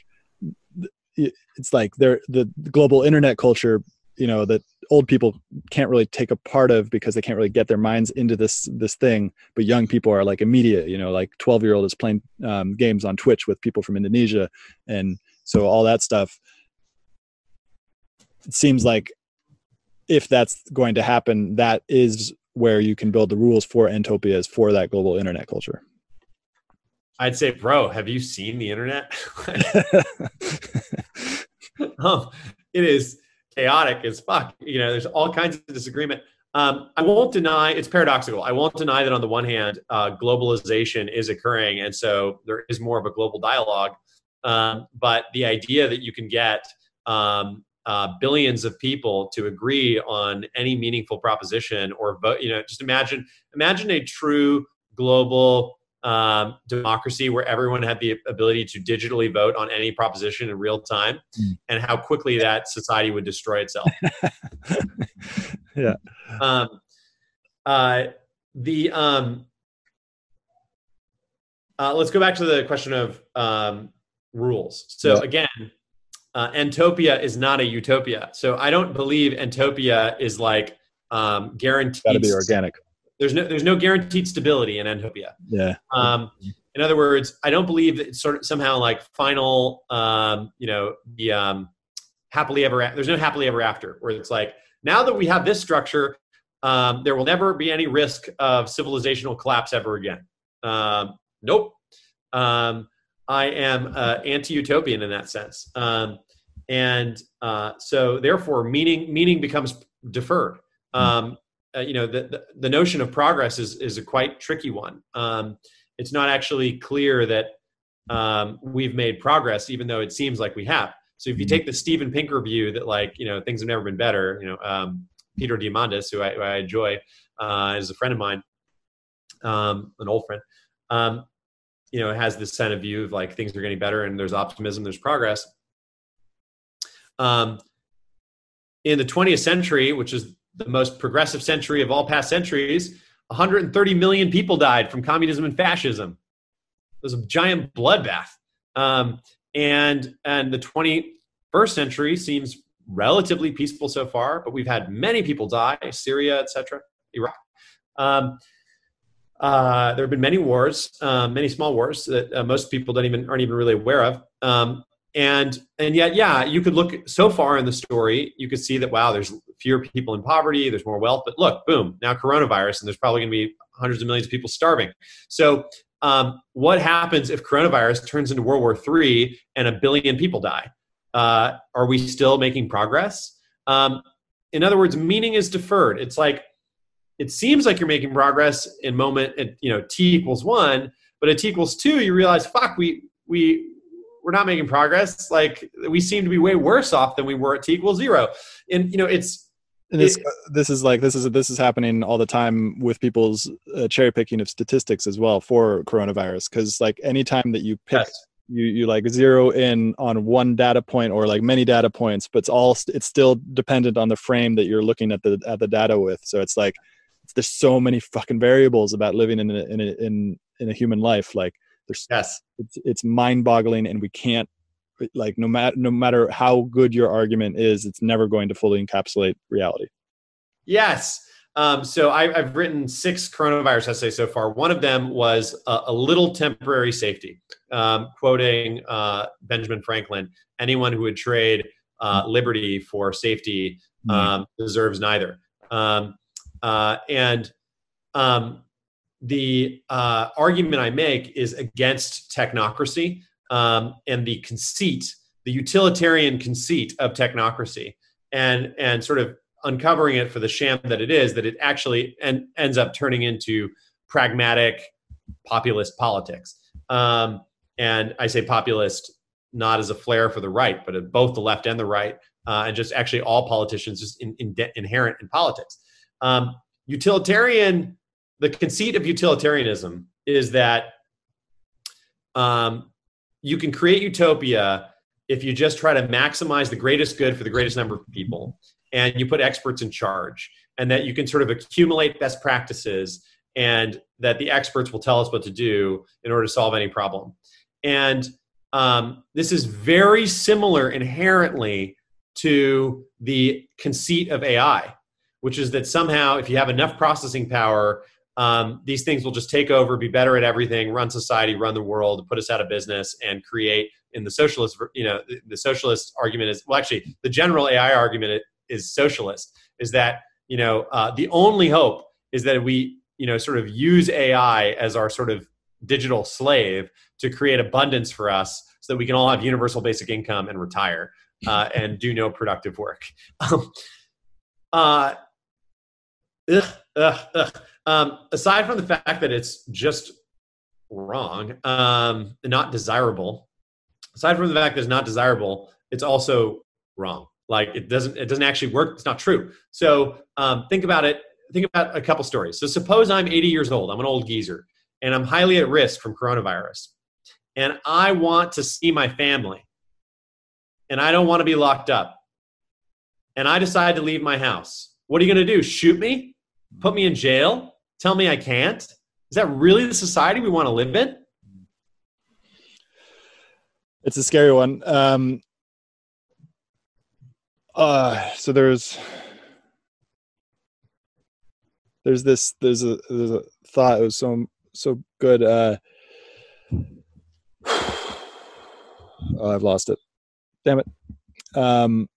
it's like they're the global internet culture you know that old people can't really take a part of because they can't really get their minds into this this thing but young people are like immediate you know like 12 year old is playing um, games on twitch with people from indonesia and so all that stuff. It seems like if that's going to happen that is where you can build the rules for entopias for that global internet culture. I'd say bro have you seen the internet? *laughs* *laughs* Um, it is chaotic as fuck. You know, there's all kinds of disagreement. um, I won't deny it's paradoxical. I won't deny that on the one hand, uh, globalization is occurring, and so there is more of a global dialogue. Um, but the idea that you can get um, uh, billions of people to agree on any meaningful proposition or vote, you know, just imagine imagine a true global um, democracy where everyone had the ability to digitally vote on any proposition in real time mm. and how quickly that society would destroy itself. *laughs* yeah. Um, uh, the um, uh, let's go back to the question of um, rules. So yeah. again, uh, Entopia is not a utopia. So I don't believe Entopia is like um, guaranteed. Got to be organic there's no there's no guaranteed stability in Entopia. Yeah. Um, in other words, I don't believe that it's sort of somehow like final, um, you know, the um, happily ever. There's no happily ever after where it's like now that we have this structure, um, there will never be any risk of civilizational collapse ever again. Um, nope. Um, I am uh, anti-utopian in that sense, um, and uh, so therefore, meaning meaning becomes deferred. Hmm. Um, uh, you know the, the, the notion of progress is is a quite tricky one. Um, it's not actually clear that um, we've made progress, even though it seems like we have. So if you mm-hmm. take the Steven Pinker view that like you know things have never been better, you know um, Peter Diamandis, who I, who I enjoy, uh, is a friend of mine, um, an old friend. Um, you know, has this kind of view of like things are getting better and there's optimism, there's progress. Um, in the 20th century, which is the most progressive century of all past centuries, 130 million people died from communism and fascism. It was a giant bloodbath. Um, and and the 21st century seems relatively peaceful so far, but we've had many people die, Syria, etc., Iraq. Um, uh, there have been many wars, uh, many small wars that uh, most people don't even aren't even really aware of. Um, and and yet yeah you could look so far in the story you could see that wow there's fewer people in poverty there's more wealth but look boom now coronavirus and there's probably going to be hundreds of millions of people starving so um, what happens if coronavirus turns into world war iii and a billion people die uh, are we still making progress um, in other words meaning is deferred it's like it seems like you're making progress in moment at you know t equals one but at t equals two you realize fuck we we we're not making progress. Like we seem to be way worse off than we were at t equals zero. And you know, it's this it, this is like this is this is happening all the time with people's uh, cherry picking of statistics as well for coronavirus. Because like anytime that you pick. Yes. You, you like zero in on one data point or like many data points, but it's all it's still dependent on the frame that you're looking at the at the data with. So it's like there's so many fucking variables about living in a, in a, in in a human life. Like there's yes, it's, it's mind-boggling, and we can't like no matter no matter how good your argument is, it's never going to fully encapsulate reality. Yes. Um, so I, have written six coronavirus essays so far. One of them was a, a little temporary safety, um, quoting uh, Benjamin Franklin: "Anyone who would trade uh, liberty for safety mm-hmm. um, deserves neither." Um, uh, and um, the uh, argument I make is against technocracy um, and the conceit, the utilitarian conceit of technocracy, and and sort of uncovering it for the sham that it is, that it actually en- ends up turning into pragmatic populist politics. Um, and I say populist not as a flair for the right, but both the left and the right, uh, and just actually all politicians just in, in de- inherent in politics. Um, utilitarian the conceit of utilitarianism is that um, you can create utopia if you just try to maximize the greatest good for the greatest number of people and you put experts in charge and that you can sort of accumulate best practices and that the experts will tell us what to do in order to solve any problem. And um, this is very similar inherently to the conceit of ai which is that somehow if you have enough processing power um, these things will just take over, be better at everything, run society, run the world, put us out of business, and create. In the socialist, you know, the, socialist argument is well, actually, the general AI argument is socialist. Is that you know uh, the only hope is that we you know sort of use AI as our sort of digital slave to create abundance for us, so that we can all have universal basic income and retire uh, *laughs* and do no productive work. *laughs* Um, uh, ugh, ugh, ugh. Um, aside from the fact that it's just wrong, um, not desirable. Aside from the fact that it's not desirable, it's also wrong. Like it doesn't it doesn't actually work. It's not true. So um, think about it. Think about a couple stories. So suppose I'm 80 years old. I'm an old geezer, and I'm highly at risk from coronavirus, and I want to see my family, and I don't want to be locked up, and I decide to leave my house. What are you going to do? Shoot me? Put me in jail? Tell me I can't? Is that really the society we want to live in? It's a scary one. Um, uh, so there's there's this there's a there's a thought. It was so so good. Uh, *sighs* oh, I've lost it. Damn it. Um,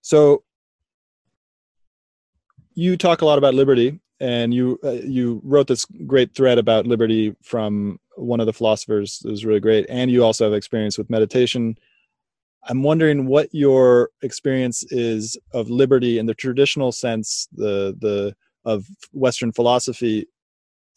so you talk a lot about liberty and you uh, you wrote this great thread about liberty from one of the philosophers. It was really great. And you also have experience with meditation. I'm wondering what your experience is of liberty in the traditional sense the the of western philosophy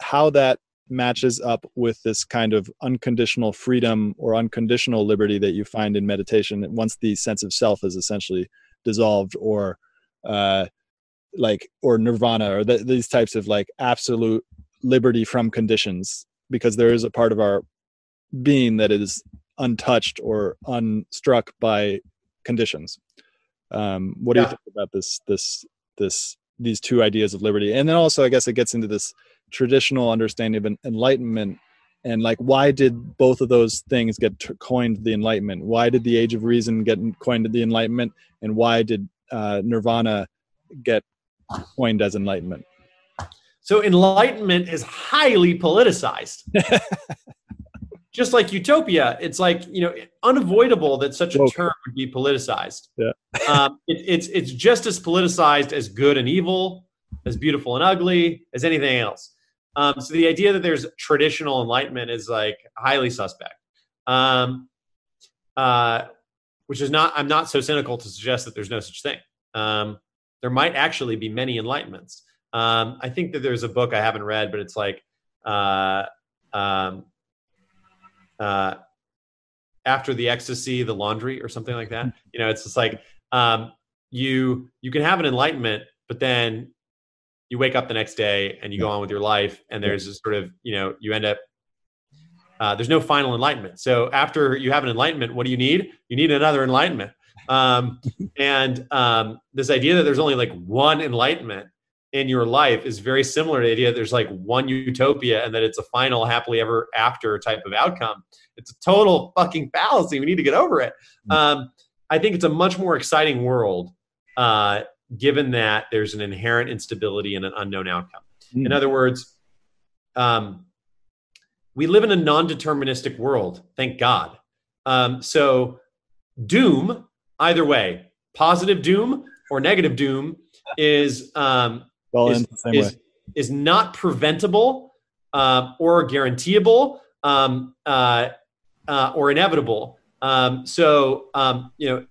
how that matches up with this kind of unconditional freedom or unconditional liberty that you find in meditation once the sense of self is essentially dissolved or uh, like or nirvana or the, these types of like absolute liberty from conditions because there is a part of our being that is untouched or unstruck by conditions. Um, what do yeah. you think about this this this these two ideas of liberty? And then also i guess it gets into this traditional understanding of enlightenment and like why did both of those things get t- coined the enlightenment? Why did the age of reason get coined the enlightenment? And why did uh, nirvana get coined as enlightenment? So enlightenment is highly politicized. *laughs* Just like utopia, it's like you know unavoidable that such a term would be politicized. Yeah, *laughs* um, it, it's it's just as politicized as good and evil, as beautiful and ugly, as anything else. Um, so the idea that there's traditional enlightenment is like highly suspect. Um, uh, which is not. I'm not so cynical to suggest that there's no such thing. Um, there might actually be many enlightenments. Um, I think that there's a book I haven't read, but it's like uh, um, uh, after the ecstasy, the laundry, or something like that. You know, it's just like um, you you can have an enlightenment, but then you wake up the next day and you go on with your life, and there's this sort of you know you end up uh, there's no final enlightenment. So after you have an enlightenment, what do you need? You need another enlightenment. Um, and um, this idea that there's only like one enlightenment in your life is very similar to the idea that there's like one utopia and that it's a final happily ever after type of outcome. It's a total fucking fallacy. We need to get over it. Mm. Um, I think it's a much more exciting world uh, given that there's an inherent instability and an unknown outcome. Mm. In other words, um, we live in a non-deterministic world. Thank God. Um, so doom either way, positive doom or negative doom is um, well, is, is, is, not preventable uh, or guaranteeable um, uh, uh, or inevitable. Um, so um, you know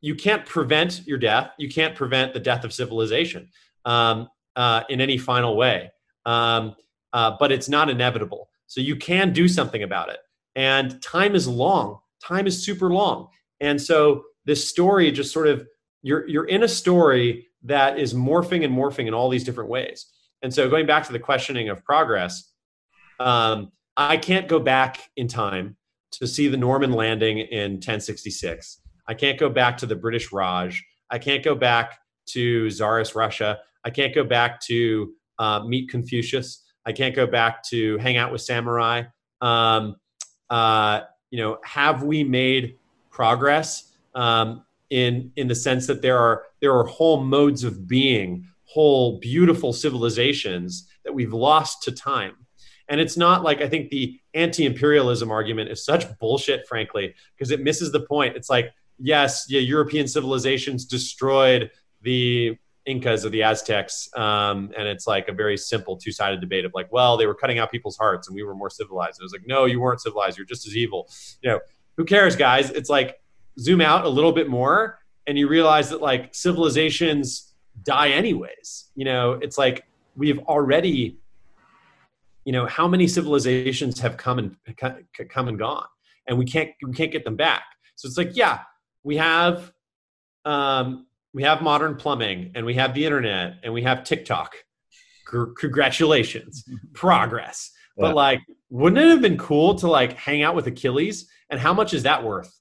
you can't prevent your death. You can't prevent the death of civilization um, uh, in any final way. Um, uh, but it's not inevitable. So you can do something about it. And time is long. Time is super long. And so this story just sort of you're you're in a story that is morphing and morphing in all these different ways. And so going back to the questioning of progress, um, I can't go back in time to see the Norman landing in 1066. I can't go back to the British Raj. I can't go back to Tsarist Russia. I can't go back to uh, meet Confucius. I can't go back to hang out with samurai. Um, uh, you know, have we made progress? Um, in in the sense that there are there are whole modes of being, whole beautiful civilizations that we've lost to time. And it's not like I think the anti-imperialism argument is such bullshit, frankly, because it misses the point. It's like, yes, yeah, European civilizations destroyed the Incas or the Aztecs, um, and it's like a very simple two-sided debate of like, well, they were cutting out people's hearts, and we were more civilized. And it was like, no, you weren't civilized. You're just as evil. You know, who cares, guys? It's like zoom out a little bit more and you realize that like civilizations die anyways. You know, it's like we've already, you know, how many civilizations have come and come and gone, and we can't we can't get them back. So it's like, yeah, we have um, we have modern plumbing, and we have the internet, and we have TikTok. C- congratulations, *laughs* progress. Yeah. But like, wouldn't it have been cool to like hang out with Achilles? And how much is that worth?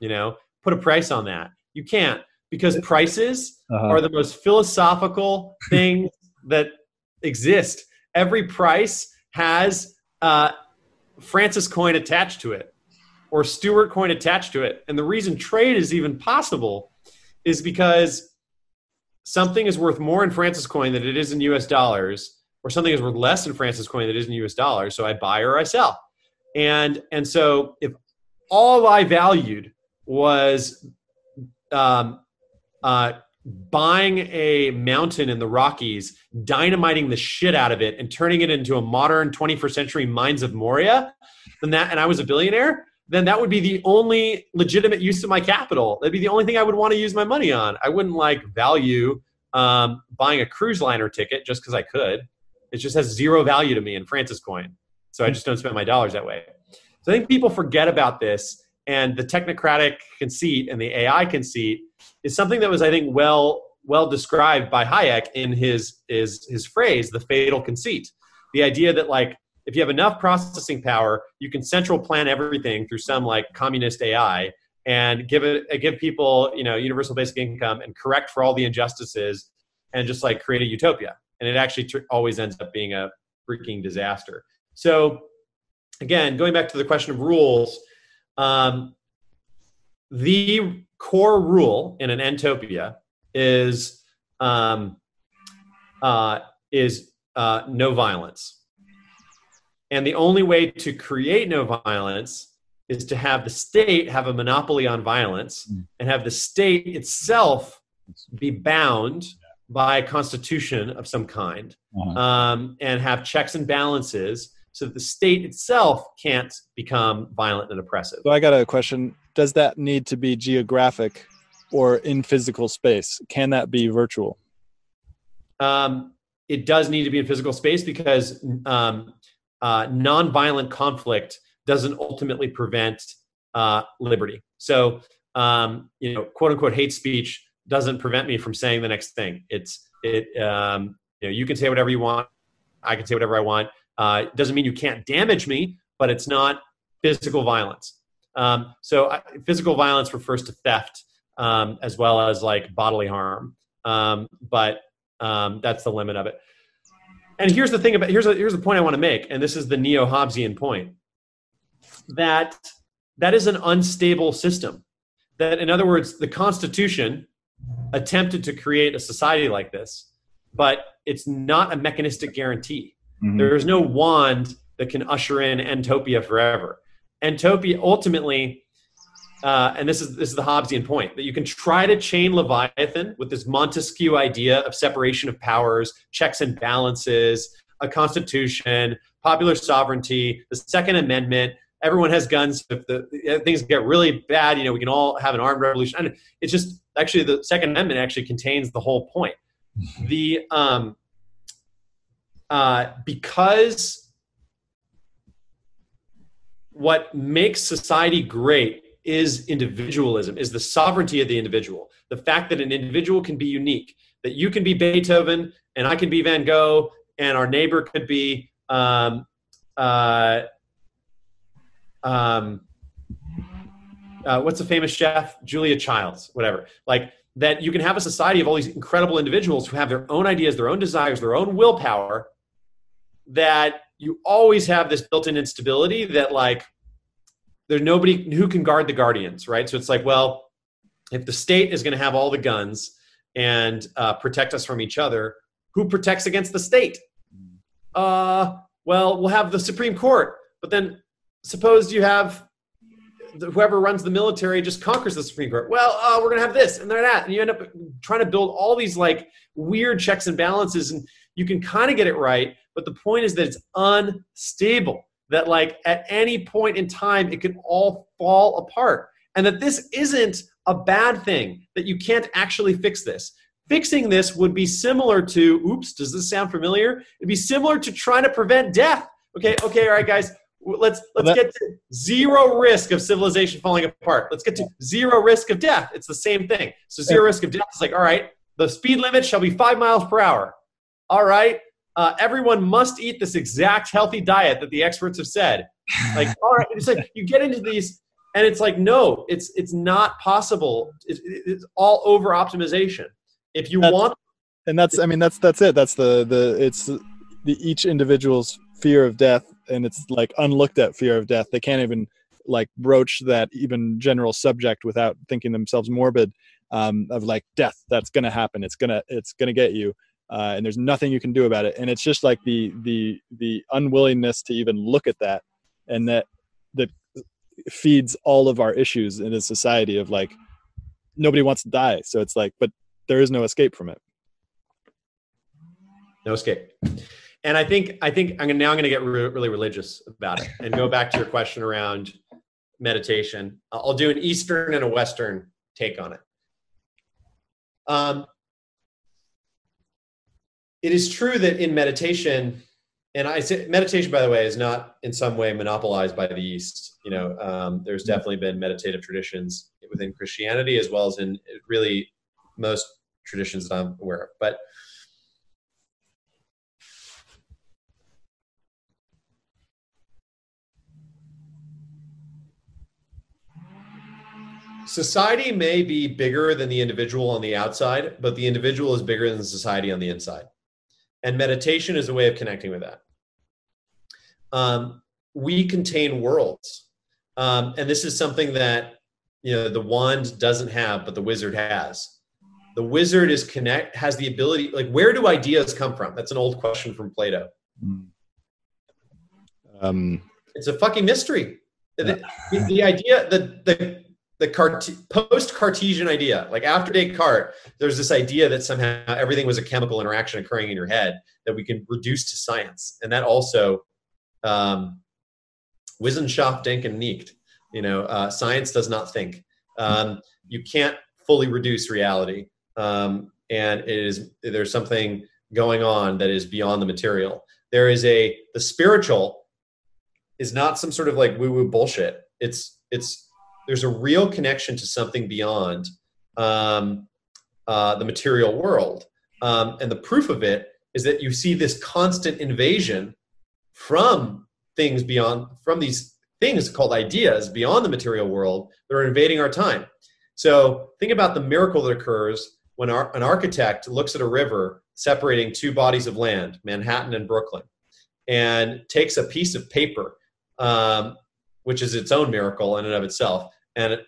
You know, put a price on that. You can't because prices uh-huh. are the most philosophical *laughs* thing that exist. Every price has uh, Francis coin attached to it or Stewart coin attached to it. And the reason trade is even possible is because something is worth more in Francis coin than it is in US dollars, or something is worth less in Francis coin than it is in US dollars. So I buy or I sell. And and so if all I valued was um, uh, buying a mountain in the Rockies, dynamiting the shit out of it, and turning it into a modern 21st century Mines of Moria, then that, and I was a billionaire, then that would be the only legitimate use of my capital. That'd be the only thing I would want to use my money on. I wouldn't like value um, buying a cruise liner ticket just because I could. It just has zero value to me in Francis coin. So I just don't spend my dollars that way. So I think people forget about this and the technocratic conceit and the AI conceit is something that was, I think, well well described by Hayek in his his his phrase, the fatal conceit. The idea that like if you have enough processing power, you can central plan everything through some like communist AI and give it uh, give people you know universal basic income and correct for all the injustices and just like create a utopia. And it actually tr- always ends up being a freaking disaster. So again, going back to the question of rules, um, the core rule in an entopia is um, uh, is uh, no violence, and the only way to create no violence is to have the state have a monopoly on violence mm. and have the state itself be bound by a constitution of some kind uh-huh. um, and have checks and balances so that the state itself can't become violent and oppressive. So I got a question. Does that need to be geographic or in physical space? Can that be virtual? Um, it does need to be in physical space because um, uh, nonviolent conflict doesn't ultimately prevent uh, liberty. So, um, you know, quote unquote hate speech doesn't prevent me from saying the next thing. It's it. Um, you know, you can say whatever you want. I can say whatever I want. Uh, doesn't mean you can't damage me, but it's not physical violence. Um, so I, physical violence refers to theft um, as well as like bodily harm. Um, but um, that's the limit of it. And here's the thing about here's a, here's the point I want to make, and this is the neo Hobbesian point that that is an unstable system. That in other words, the Constitution attempted to create a society like this, but it's not a mechanistic guarantee. Mm-hmm. There is no wand that can usher in entopia forever. Entopia ultimately, uh, and this is this is the Hobbesian point that you can try to chain Leviathan with this Montesquieu idea of separation of powers, checks and balances, a constitution, popular sovereignty, the Second Amendment. Everyone has guns. If the things get really bad, you know, we can all have an armed revolution. And it's just actually the Second Amendment actually contains the whole point. Mm-hmm. The um, uh, because what makes society great is individualism, is the sovereignty of the individual. The fact that an individual can be unique, that you can be Beethoven and I can be Van Gogh and our neighbor could be um, uh, um, uh, what's a famous chef? Julia Childs, whatever. Like that you can have a society of all these incredible individuals who have their own ideas, their own desires, their own willpower, that you always have this built-in instability that like there's nobody who can guard the guardians, right? So it's like, well, if the state is going to have all the guns and uh, protect us from each other, who protects against the state? Uh, well, we'll have the Supreme Court, but then suppose you have whoever runs the military just conquers the Supreme Court. Well, uh, we're going to have this and then that, and you end up trying to build all these like weird checks and balances, and you can kind of get it right, but the point is that it's unstable, that like at any point in time, it can all fall apart. And that this isn't a bad thing that you can't actually fix this. Fixing this would be similar to, oops, does this sound familiar? It'd be similar to trying to prevent death. Okay, okay, all right, guys. Let's let's get to zero risk of civilization falling apart. Let's get to zero risk of death. It's the same thing. So zero risk of death is like, all right, the speed limit shall be five miles per hour. All right, uh, everyone must eat this exact healthy diet that the experts have said. Like, all right, it's like you get into these, and it's like, no, it's it's not possible. It's, it's all over optimization. If you that's, want and that's i mean that's that's it. That's the the it's the each individual's fear of death and it's like unlooked at fear of death. They can't even like broach that even general subject without thinking themselves morbid um, of like death. That's gonna happen. It's gonna it's gonna get you uh, and there's nothing you can do about it and it's just like the the the unwillingness to even look at that and that that feeds all of our issues in a society of like nobody wants to die so it's like but there is no escape from it. No escape. And I think I think I'm gonna, now I'm going to get re- really religious about it and go back to your question around meditation. I'll do an Eastern and a Western take on it. Um, it is true that in meditation, and I say meditation, by the way, is not in some way monopolized by the East. You know, um, there's mm-hmm. definitely been meditative traditions within Christianity as well as in really most traditions that I'm aware of. But society may be bigger than the individual on the outside, but the individual is bigger than society on the inside. And meditation is a way of connecting with that. Um, we contain worlds. Um, and this is something that you know the wand doesn't have, but the wizard has the wizard is connect has the ability like where do ideas come from that's an old question from plato hmm. um, it's a fucking mystery yeah. the, the, idea that the the Cart- post Cartesian idea, like after Descartes, there's this idea that somehow everything was a chemical interaction occurring in your head that we can reduce to science, and that also um, Wissenschaft denken nicht. You know, uh, science does not think. Um, you can't fully reduce reality um, and it is there's something going on that is beyond the material. There is a the spiritual is not some sort of like woo woo bullshit. It's it's there's a real connection to something beyond um, uh, the material world, um, and the proof of it is that you see this constant invasion from things beyond from these things called ideas beyond the material world that are invading our time. So think about the miracle that occurs when our, an architect looks at a river separating two bodies of land, Manhattan and Brooklyn, and takes a piece of paper, um, which is its own miracle in and of itself, and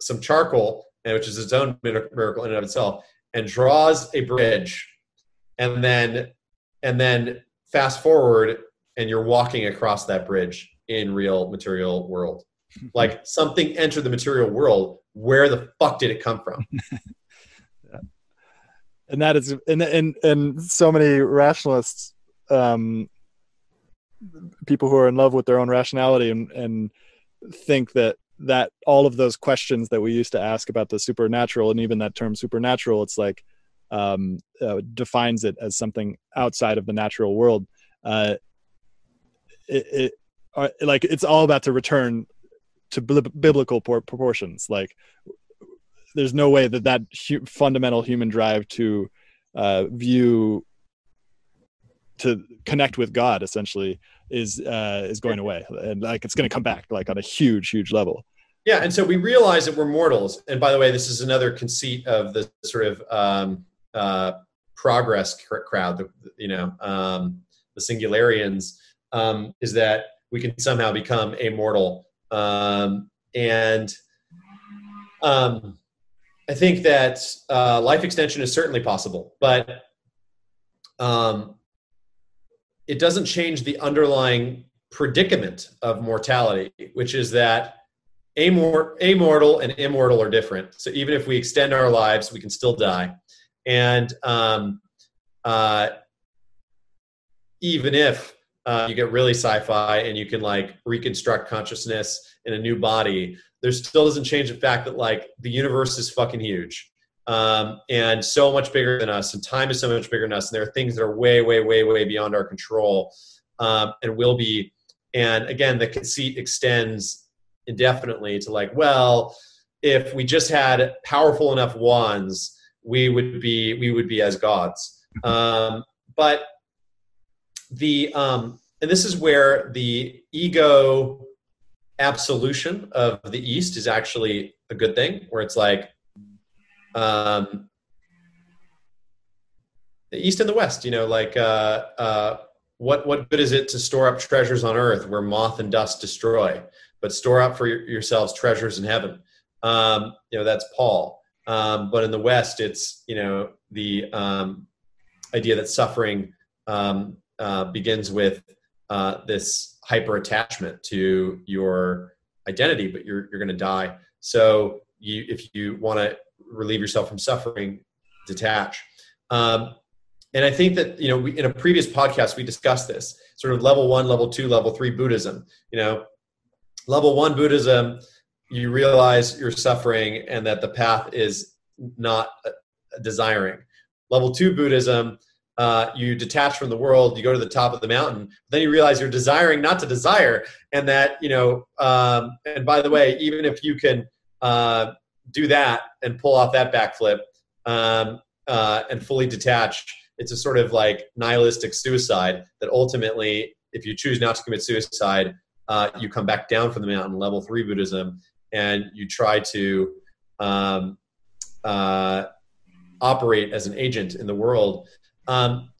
some charcoal, which is its own miracle in and of itself, and draws a bridge, and then and then fast forward, and you're walking across that bridge in real material world. *laughs* Like something entered the material world. Where the fuck did it come from? *laughs* and that is and and and so many rationalists um people who are in love with their own rationality and and think that that all of those questions that we used to ask about the supernatural and even that term supernatural it's like um, uh, defines it as something outside of the natural world. Uh, it, it uh, like it's all about to return to biblical proportions. Like there's no way that that hu- fundamental human drive to uh, view to connect with God essentially is uh, is going away, and like it's going to come back like on a huge, huge level. Yeah, and so we realize that we're mortals. And by the way, this is another conceit of the sort of um, uh, progress crowd. The, you know, um, the Singularians um, is that we can somehow become immortal, um, and um, I think that uh, life extension is certainly possible, but um, it doesn't change the underlying predicament of mortality, which is that amor- amortal and immortal are different. So even if we extend our lives, we can still die. And um, uh, even if uh, you get really sci-fi and you can like reconstruct consciousness in a new body there still doesn't change the fact that like the universe is fucking huge um, and so much bigger than us and time is so much bigger than us and there are things that are way way way way beyond our control um, and will be. And again the conceit extends indefinitely to like well if we just had powerful enough wands we would be we would be as gods. Um, but the um, and this is where the ego absolution of the east is actually a good thing where it's like um, the east and the west you know like uh, uh, what what good is it to store up treasures on earth where moth and dust destroy but store up for yourselves treasures in heaven um, you know that's paul um, but in the west it's you know the um, idea that suffering um, uh, begins with uh, this hyper attachment to your identity, but you're you're going to die. So you, if you want to relieve yourself from suffering, detach. Um, and I think that you know, we, in a previous podcast, we discussed this sort of level one, level two, level three Buddhism. You know, level one Buddhism, you realize you're suffering and that the path is not uh, desiring. Level two Buddhism, uh, you detach from the world, you go to the top of the mountain, then you realize you're desiring not to desire, and that you know. Um, and by the way, even if you can uh, do that and pull off that backflip um, uh, and fully detach, it's a sort of like nihilistic suicide that ultimately, if you choose not to commit suicide, uh, you come back down from the mountain, level three Buddhism, and you try to um, uh, operate as an agent in the world um,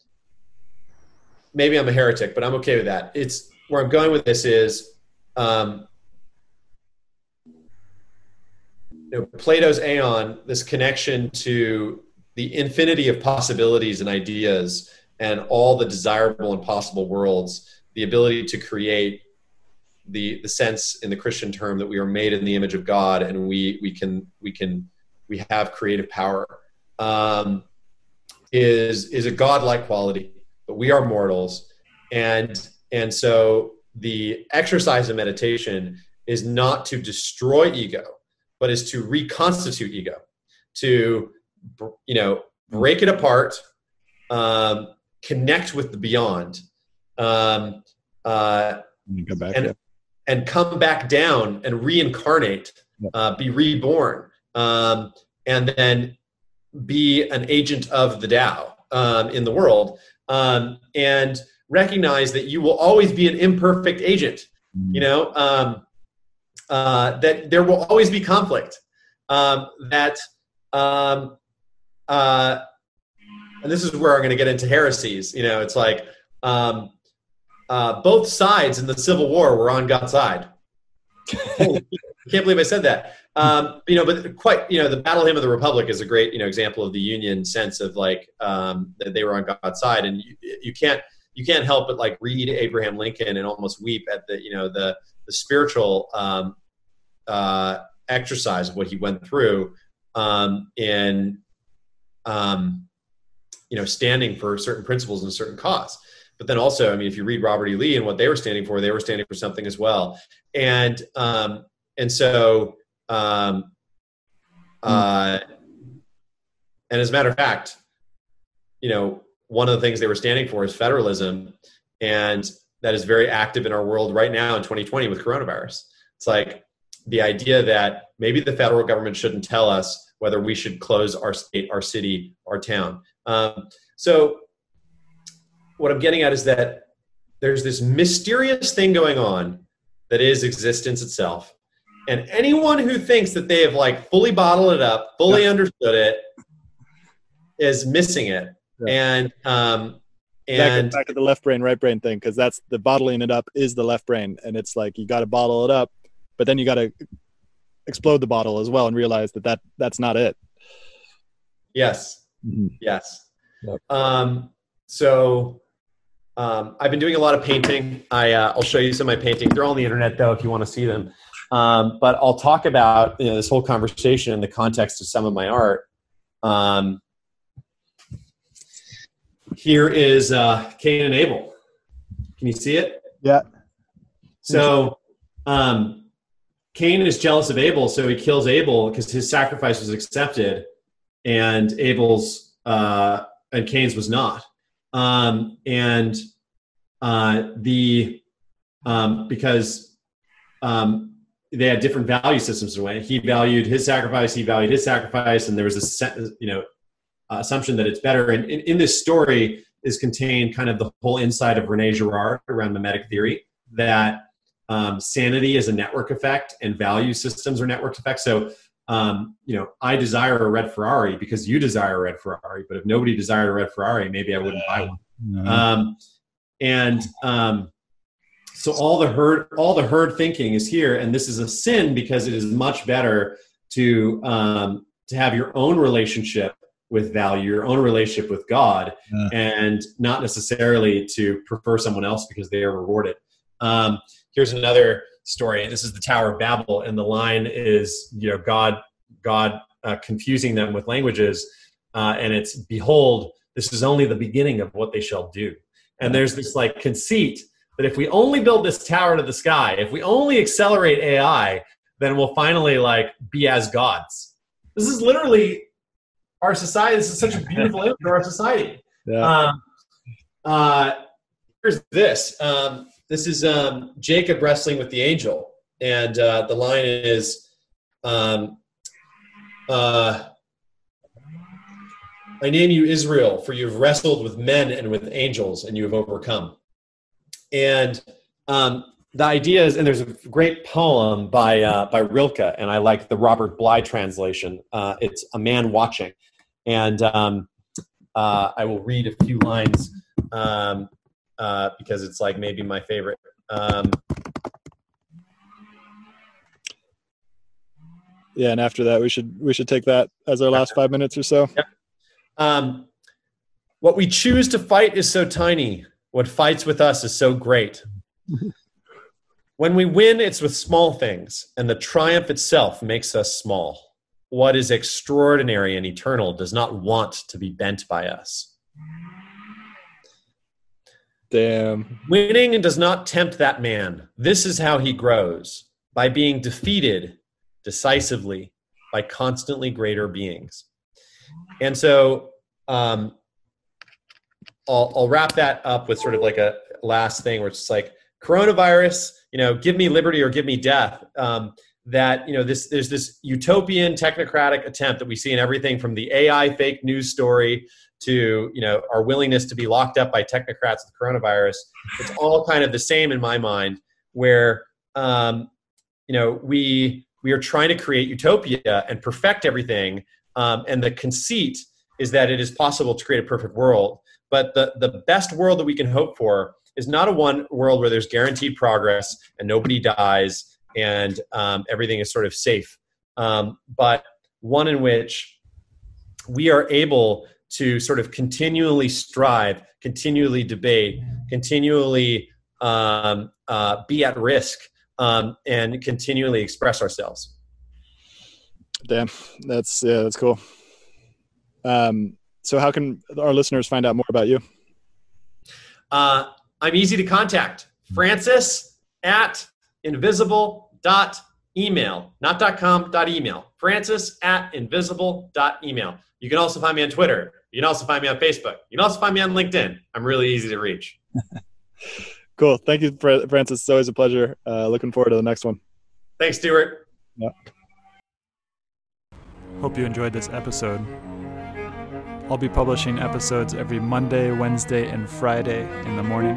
maybe I'm a heretic, but I'm okay with that. It's where I'm going with this is um, you know, Plato's aeon, this connection to the infinity of possibilities and ideas and all the desirable and possible worlds, the ability to create the the sense in the Christian term that we are made in the image of God and we we can we can we have creative power. Um, is is a godlike quality, but we are mortals, and and so the exercise of meditation is not to destroy ego, but is to reconstitute ego, to you know break it apart, um, connect with the beyond, um, uh, back, and yeah. and come back down and reincarnate, uh, be reborn, um, and then be an agent of the Tao um, in the world um, and recognize that you will always be an imperfect agent. Mm-hmm. You know um, uh, that there will always be conflict. Um, that um, uh, and this is where I'm going to get into heresies. You know, it's like um, uh, both sides in the Civil War were on God's side. *laughs* I can't believe I said that. Um, you know, but quite, you know, the Battle Hymn of the Republic is a great, you know, example of the Union sense of like um, that they were on God's side, and you, you can't you can't help but like read Abraham Lincoln and almost weep at the you know the the spiritual um, uh, exercise of what he went through um, in um, you know standing for certain principles and a certain cause. But then also, I mean, if you read Robert E. Lee and what they were standing for, they were standing for something as well. And um, and so um, uh, and as a matter of fact, you know, one of the things they were standing for is federalism, and that is very active in our world right now in 2020 with coronavirus. It's like the idea that maybe the federal government shouldn't tell us whether we should close our state, our city, our town. Um, so, what I'm getting at is that there's this mysterious thing going on that is existence itself and anyone who thinks that they have like fully bottled it up, fully yeah. understood it, is missing it. Yeah. And um, and back, to the left brain, right brain thing, because that's the bottling it up is the left brain, and it's like you got to bottle it up, but then you got to explode the bottle as well and realize that that that's not it. Yes. Mm-hmm. Yes. Yep. Um, so um, I've been doing a lot of painting. I uh, I'll show you some of my paintings. They're all on the internet though, if you want to see them. Um, but I'll talk about you know, this whole conversation in the context of some of my art. Um, here is uh, Cain and Abel. Can you see it? Yeah. So, um, Cain is jealous of Abel, so he kills Abel because his sacrifice was accepted, and Abel's uh, and Cain's was not. Um, and uh, the um, because um, they had different value systems in a way. He valued his sacrifice, he valued his sacrifice, and there was a you know uh, assumption that it's better. And in, in, this story is contained kind of the whole insight of Rene Girard around mimetic theory that um, sanity is a network effect and value systems are network effects. So um, you know, I desire a red Ferrari because you desire a red Ferrari. But if nobody desired a red Ferrari, maybe I wouldn't buy one. Um, and um, so all the herd, all the herd thinking is here, and this is a sin because it is much better to um, to have your own relationship with value, your own relationship with God, yeah. and not necessarily to prefer someone else because they are rewarded. Um, here's another story. This is the Tower of Babel, and the line is, you know, God, God uh, confusing them with languages, uh, and it's, behold, this is only the beginning of what they shall do. And there's this like conceit that if we only build this tower to the sky, if we only accelerate AI, then we'll finally like be as gods. This is literally our society. This is such a beautiful image of our society. Yeah. Um, uh, here's this. Um, this is um, Jacob wrestling with the angel, and uh, the line is, um, uh, "I name you Israel, for you have wrestled with men and with angels, and you have overcome." And um, the idea is, and there's a great poem by uh, by Rilke, and I like the Robert Bly translation. Uh, it's a man watching, and um, uh, I will read a few lines. Um, uh, because it's like maybe my favorite. Um, yeah, and after that, we should we should take that as our last five minutes or so. Yep. Um, what we choose to fight is so tiny. What fights with us is so great. *laughs* when we win, it's with small things, and the triumph itself makes us small. What is extraordinary and eternal does not want to be bent by us. Damn. Winning does not tempt that man. This is how he grows by being defeated decisively by constantly greater beings. And so um, I'll, I'll wrap that up with sort of like a last thing where it's like coronavirus, you know, give me liberty or give me death. Um, that you know this there's this utopian technocratic attempt that we see in everything from the AI fake news story to you know our willingness to be locked up by technocrats with coronavirus. It's all kind of the same in my mind where um, you know we we are trying to create utopia and perfect everything um, and the conceit is that it is possible to create a perfect world. But the the best world that we can hope for is not a one world where there's guaranteed progress and nobody dies and um, everything is sort of safe um, but one in which we are able to sort of continually strive, continually debate, continually um, uh, be at risk, um, and continually express ourselves. Damn, that's yeah, that's cool. Um, so, how can our listeners find out more about you? Uh, I'm easy to contact. Francis at invisible dot email, not dot com dot email. Francis at invisible dot email. You can also find me on Twitter you can also find me on Facebook. You can also find me on LinkedIn. I'm really easy to reach. *laughs* cool. Thank you, Francis. It's always a pleasure. Uh, looking forward to the next one. Thanks, Stuart. Yeah. Hope you enjoyed this episode. I'll be publishing episodes every Monday, Wednesday, and Friday in the morning.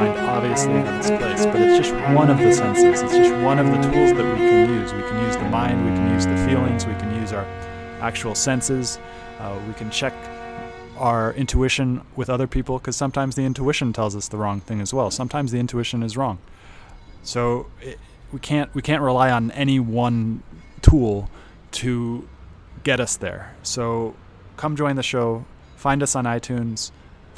Mind obviously has its place, but it's just one of the senses. It's just one of the tools that we can use. We can use the mind, we can use the feelings, we can use our actual senses. Uh, we can check our intuition with other people because sometimes the intuition tells us the wrong thing as well. Sometimes the intuition is wrong. So it, we can't we can't rely on any one tool to get us there. So come join the show. Find us on iTunes.